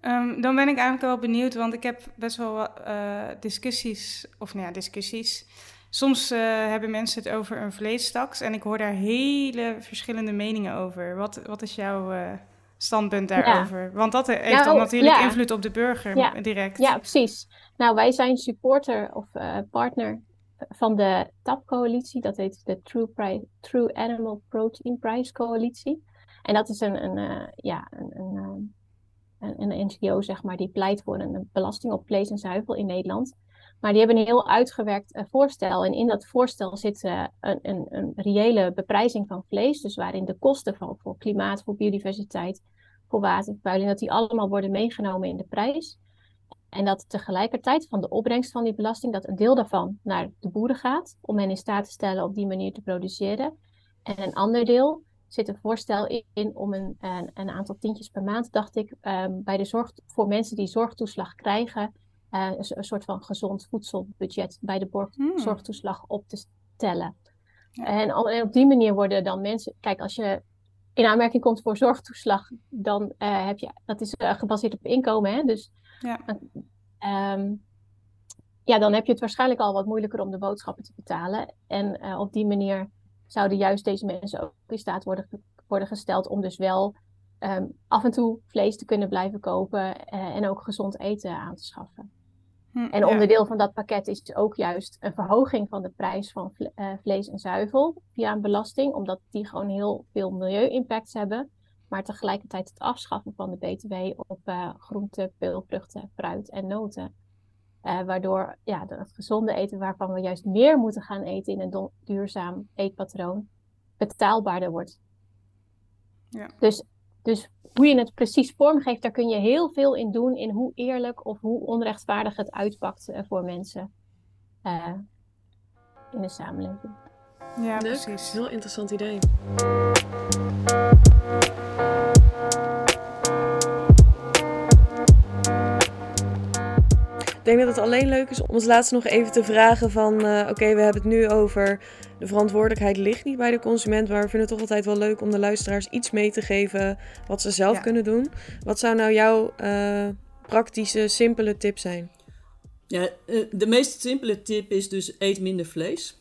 Um, dan ben ik eigenlijk wel benieuwd, want ik heb best wel uh, discussies, of nou ja, discussies. Soms uh, hebben mensen het over een vleestaks en ik hoor daar hele verschillende meningen over. Wat, wat is jouw uh, standpunt daarover? Ja. Want dat heeft nou, dan natuurlijk ja. invloed op de burger ja. direct. Ja, precies. Nou, wij zijn supporter of partner van de TAP-coalitie. Dat heet de True, True Animal Protein Price Coalitie. En dat is een, een ja, een, een een, een NGO, zeg maar, die pleit voor een belasting op vlees en zuivel in Nederland. Maar die hebben een heel uitgewerkt uh, voorstel. En in dat voorstel zit uh, een, een, een, reële beprijzing van vlees. Dus waarin de kosten van voor klimaat, voor biodiversiteit, voor watervervuiling, dat die allemaal worden meegenomen in de prijs. En dat tegelijkertijd van de opbrengst van die belasting, dat een deel daarvan naar de boeren gaat, om hen in staat te stellen op die manier te produceren. En een ander deel zit een voorstel in om een, een, aantal tientjes per maand, dacht ik, um, bij de zorg voor mensen die zorgtoeslag krijgen, uh, een, soort van gezond voedselbudget bij de borg, hmm. zorgtoeslag op te stellen. Ja. En, en, op die manier worden dan mensen, kijk, als je in aanmerking komt voor zorgtoeslag, dan uh, heb je, dat is uh, gebaseerd op inkomen, hè? dus ja. Um, ja, dan heb je het waarschijnlijk al wat moeilijker om de boodschappen te betalen. En op die manier zouden juist deze mensen ook in staat worden, worden gesteld om dus wel um, af en toe vlees te kunnen blijven kopen uh, en ook gezond eten aan te schaffen. Hm, en onderdeel ja. van dat pakket is ook juist een verhoging van de prijs van vle uh, vlees en zuivel via een belasting, omdat die gewoon heel veel milieu-impacts hebben. Maar tegelijkertijd het afschaffen van de BTW op uh, groenten, peulvruchten, fruit en noten. Uh, waardoor ja, het gezonde eten, waarvan we juist meer moeten gaan eten in een duurzaam eetpatroon, betaalbaarder wordt. Ja. Dus, dus hoe je het precies vormgeeft, daar kun je heel veel in doen in hoe eerlijk of hoe onrechtvaardig het uitpakt uh, voor mensen uh, in de samenleving. Ja, Leuk. precies. Heel interessant idee. Ik denk dat het alleen leuk is om ons laatst nog even te vragen van... Uh, oké, we hebben het nu over de verantwoordelijkheid ligt niet bij de consument... maar we vinden het toch altijd wel leuk om de luisteraars iets mee te geven... wat ze zelf kunnen doen. Wat zou nou jouw uh, praktische, simpele tip zijn? Ja, eh, de meest simpele tip is dus eet minder vlees.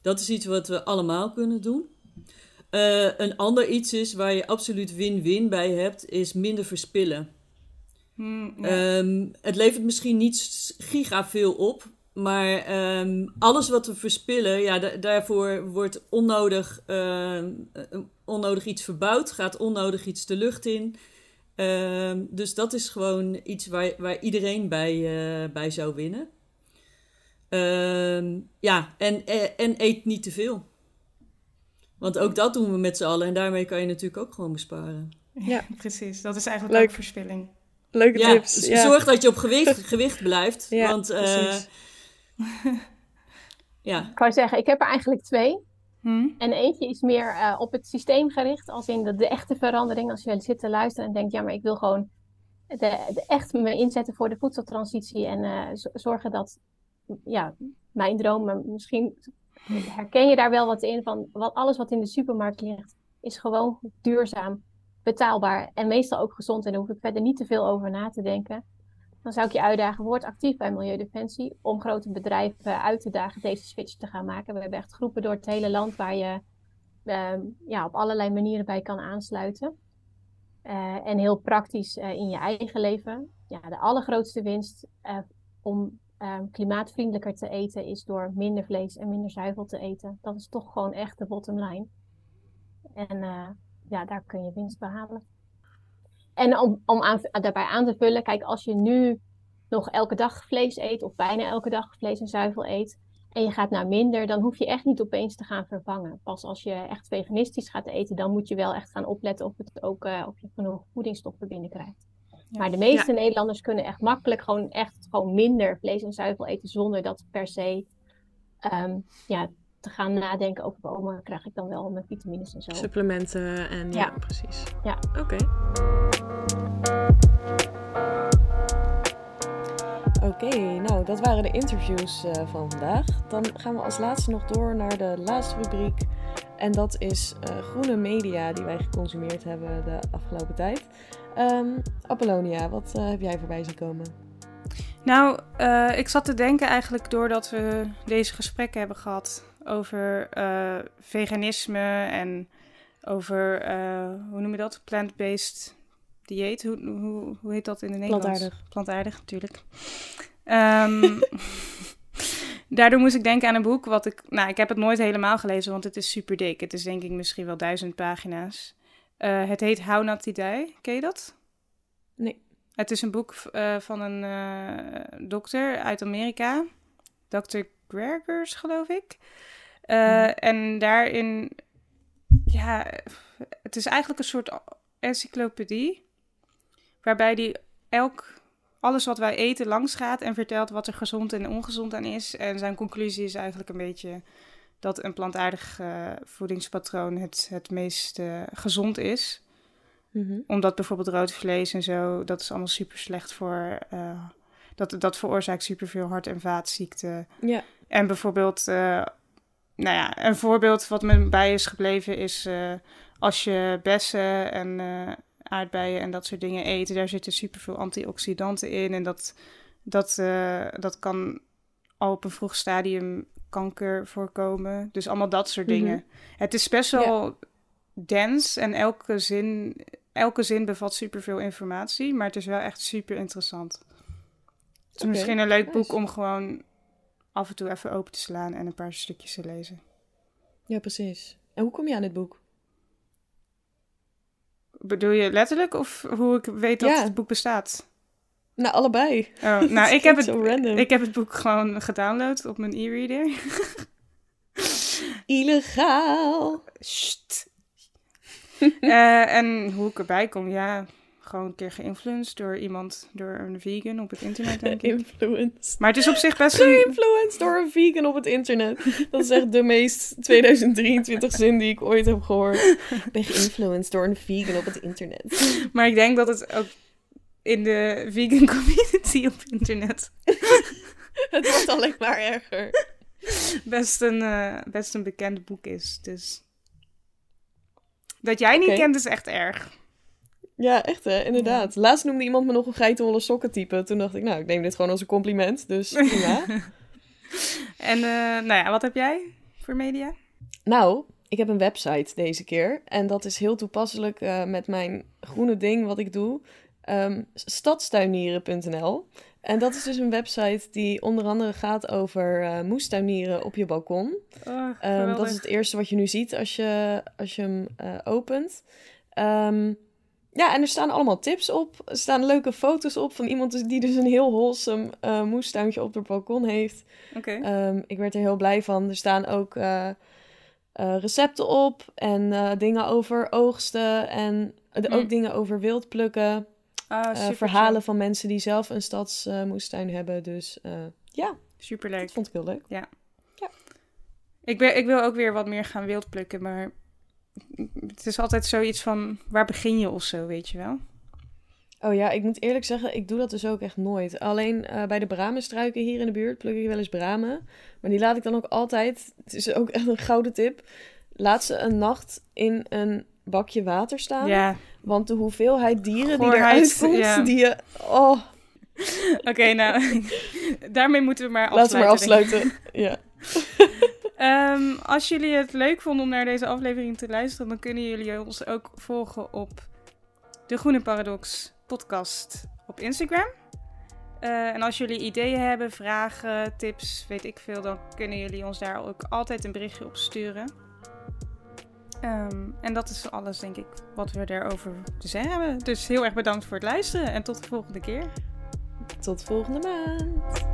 Dat is iets wat we allemaal kunnen doen. Uh, een ander iets is waar je absoluut win-win bij hebt, is minder verspillen. Hmm, ehm, het levert misschien niet giga veel op, maar ehm, alles wat we verspillen, ja, daarvoor wordt onnodig, uh, onnodig iets verbouwd, gaat onnodig iets de lucht in. dus dat is gewoon iets waar, waar iedereen bij, uh, bij zou winnen. ja, en, eh, en eet niet te veel. Want ook dat doen we met z'n allen en daarmee kan je natuurlijk ook gewoon besparen. Ja, precies. Dat is eigenlijk Leuk. ook verspilling. Leuke ja, tips. Zorg dat je op gewicht, gewicht blijft. Ja, want, uh, ja. Ik wou zeggen, ik heb er eigenlijk twee. Hmm? En eentje is meer uh, op het systeem gericht, als in de, de, echte verandering. Als je zit te luisteren en denkt, ja, maar ik wil gewoon de, de echt me inzetten voor de voedseltransitie. En uh, zorgen dat, ja, mijn droom, misschien herken je daar wel wat in van wat, alles wat in de supermarkt ligt, is gewoon duurzaam betaalbaar en meestal ook gezond. En daar hoef ik verder niet te veel over na te denken. Dan zou ik je uitdagen, word actief bij Milieudefensie om grote bedrijven uit te dagen deze switch te gaan maken. We hebben echt groepen door het hele land waar je uh, ja, op allerlei manieren bij kan aansluiten. Uh, en heel praktisch uh, in je eigen leven. Ja, de allergrootste winst om ehm, klimaatvriendelijker te eten is door minder vlees en minder zuivel te eten. Dat is toch gewoon echt de bottom line. En ja, daar kun je winst behalen. En om, om aan, daarbij aan te vullen, kijk, als je nu nog elke dag vlees eet, of bijna elke dag vlees en zuivel eet, en je gaat naar minder, dan hoef je echt niet opeens te gaan vervangen. Pas als je echt veganistisch gaat eten, dan moet je wel echt gaan opletten of, het ook, uh, of je genoeg voedingsstoffen binnenkrijgt. Ja. Maar de meeste Nederlanders kunnen echt makkelijk gewoon echt gewoon minder vlees en zuivel eten zonder dat per se um, ja, te gaan nadenken over oh, krijg ik dan wel mijn vitamines en zo. Supplementen en ja, ja precies. Ja. Oké. Oké, nou dat waren de interviews uh, van vandaag. Dan gaan we als laatste nog door naar de laatste rubriek. En dat is uh, groene media die wij geconsumeerd hebben de afgelopen tijd. Um, Apollonia, wat uh, heb jij voorbij zien komen? Nou, ik zat te denken eigenlijk doordat we deze gesprekken hebben gehad over veganisme en over, hoe noem je dat, plant-based dieet. Hoe, hoe, hoe heet dat in het Nederlands? Plantaardig. Plantaardig, natuurlijk. Um, daardoor moest ik denken aan een boek wat ik... Nou, ik heb het nooit helemaal gelezen, want het is super dik. Het is denk ik misschien wel duizend pagina's. Uh, het heet How Not To Die. Ken je dat? Nee. Het is een boek uh, van een dokter uit Amerika. Dr. Gregers, geloof ik. Mm. En daarin... Ja, het is eigenlijk een soort encyclopedie waarbij die elk, alles wat wij eten langs gaat en vertelt wat er gezond en ongezond aan is. En zijn conclusie is eigenlijk een beetje dat een plantaardig uh, voedingspatroon het, het meest uh, gezond is. Mm-hmm. Omdat bijvoorbeeld rood vlees en zo, dat is allemaal super slecht voor. Uh, dat, dat veroorzaakt superveel hart- en vaatziekten. Ja. En bijvoorbeeld, nou ja, een voorbeeld wat me bij is gebleven is als je bessen en aardbeien en dat soort dingen eten, daar zitten superveel antioxidanten in. En dat, dat, dat kan al op een vroeg stadium kanker voorkomen. Dus allemaal dat soort mhm. dingen. Het is best wel ja. dens en elke zin, elke zin bevat superveel informatie, maar het is wel echt super interessant. Het is okay. misschien een leuk nice. boek om gewoon af en toe even open te slaan en een paar stukjes te lezen. Ja, precies. En hoe kom je aan dit boek? Bedoel je letterlijk of hoe ik weet dat ja. het boek bestaat? Nou, allebei. Oh, nou, ik heb, het, ik heb het boek gewoon gedownload op mijn e-reader. Illegaal. Sst. uh, en hoe ik erbij kom, ja, gewoon een keer geïnfluenced door iemand, door een vegan op het internet, denk ik. Maar het is op zich best een... Geïnfluenced door een vegan op het internet. Dat is echt de meest 2023 zin die ik ooit heb gehoord. Ik ben geïnfluenced door een vegan op het internet. Maar ik denk dat het ook in de vegan community op internet... het wordt alleen maar erger. Best een, uh, best een bekend boek is, dus... Dat jij niet okay. kent is echt erg. Ja, echt hè, inderdaad. Ja. Laatst noemde iemand me nog een geitenwolle sokken type. Toen dacht ik, nou, ik neem dit gewoon als een compliment. Dus ja. en uh, nou ja, wat heb jij voor media? Nou, ik heb een website deze keer. En dat is heel toepasselijk uh, met mijn groene ding wat ik doe. Um, stadstuinieren.nl. En dat is dus een website die onder andere gaat over uh, moestuinieren op je balkon. Oh, um, dat is het eerste wat je nu ziet als je, als je hem uh, opent. Um, ja, en er staan allemaal tips op. Er staan leuke foto's op van iemand die dus een heel wholesome uh, moestuintje op haar balkon heeft. Oké. Okay. Um, ik werd er heel blij van. Er staan ook uh, uh, recepten op en dingen over oogsten en mm. ook dingen over wild plukken. Ah, verhalen chill. van mensen die zelf een stadsmoestuin hebben. Dus ja, superleuk. Dat vond ik heel leuk. Ja. ja. Ik, ben, ik wil ook weer wat meer gaan wild plukken, maar het is altijd zoiets van, waar begin je of zo, weet je wel? Oh ja, ik moet eerlijk zeggen, ik doe dat dus ook echt nooit. Alleen uh, bij de bramenstruiken hier in de buurt pluk ik wel eens bramen. Maar die laat ik dan ook altijd, het is ook echt een gouden tip, laat ze een nacht in een bakje water staan. Ja, Want de hoeveelheid dieren die eruit komt, ja. die je... Oh, oké, nou, daarmee moeten we maar laten we maar afsluiten. afsluiten. Ja. Ehm, als jullie het leuk vonden om naar deze aflevering te luisteren, dan kunnen jullie ons ook volgen op de Groene Paradox podcast op Instagram. Eh, en als jullie ideeën hebben, vragen, tips, weet ik veel, dan kunnen jullie ons daar ook altijd een berichtje op sturen. Ehm, en dat is alles, denk ik, wat we daarover te zeggen hebben. Dus heel erg bedankt voor het luisteren en tot de volgende keer. Tot volgende maand.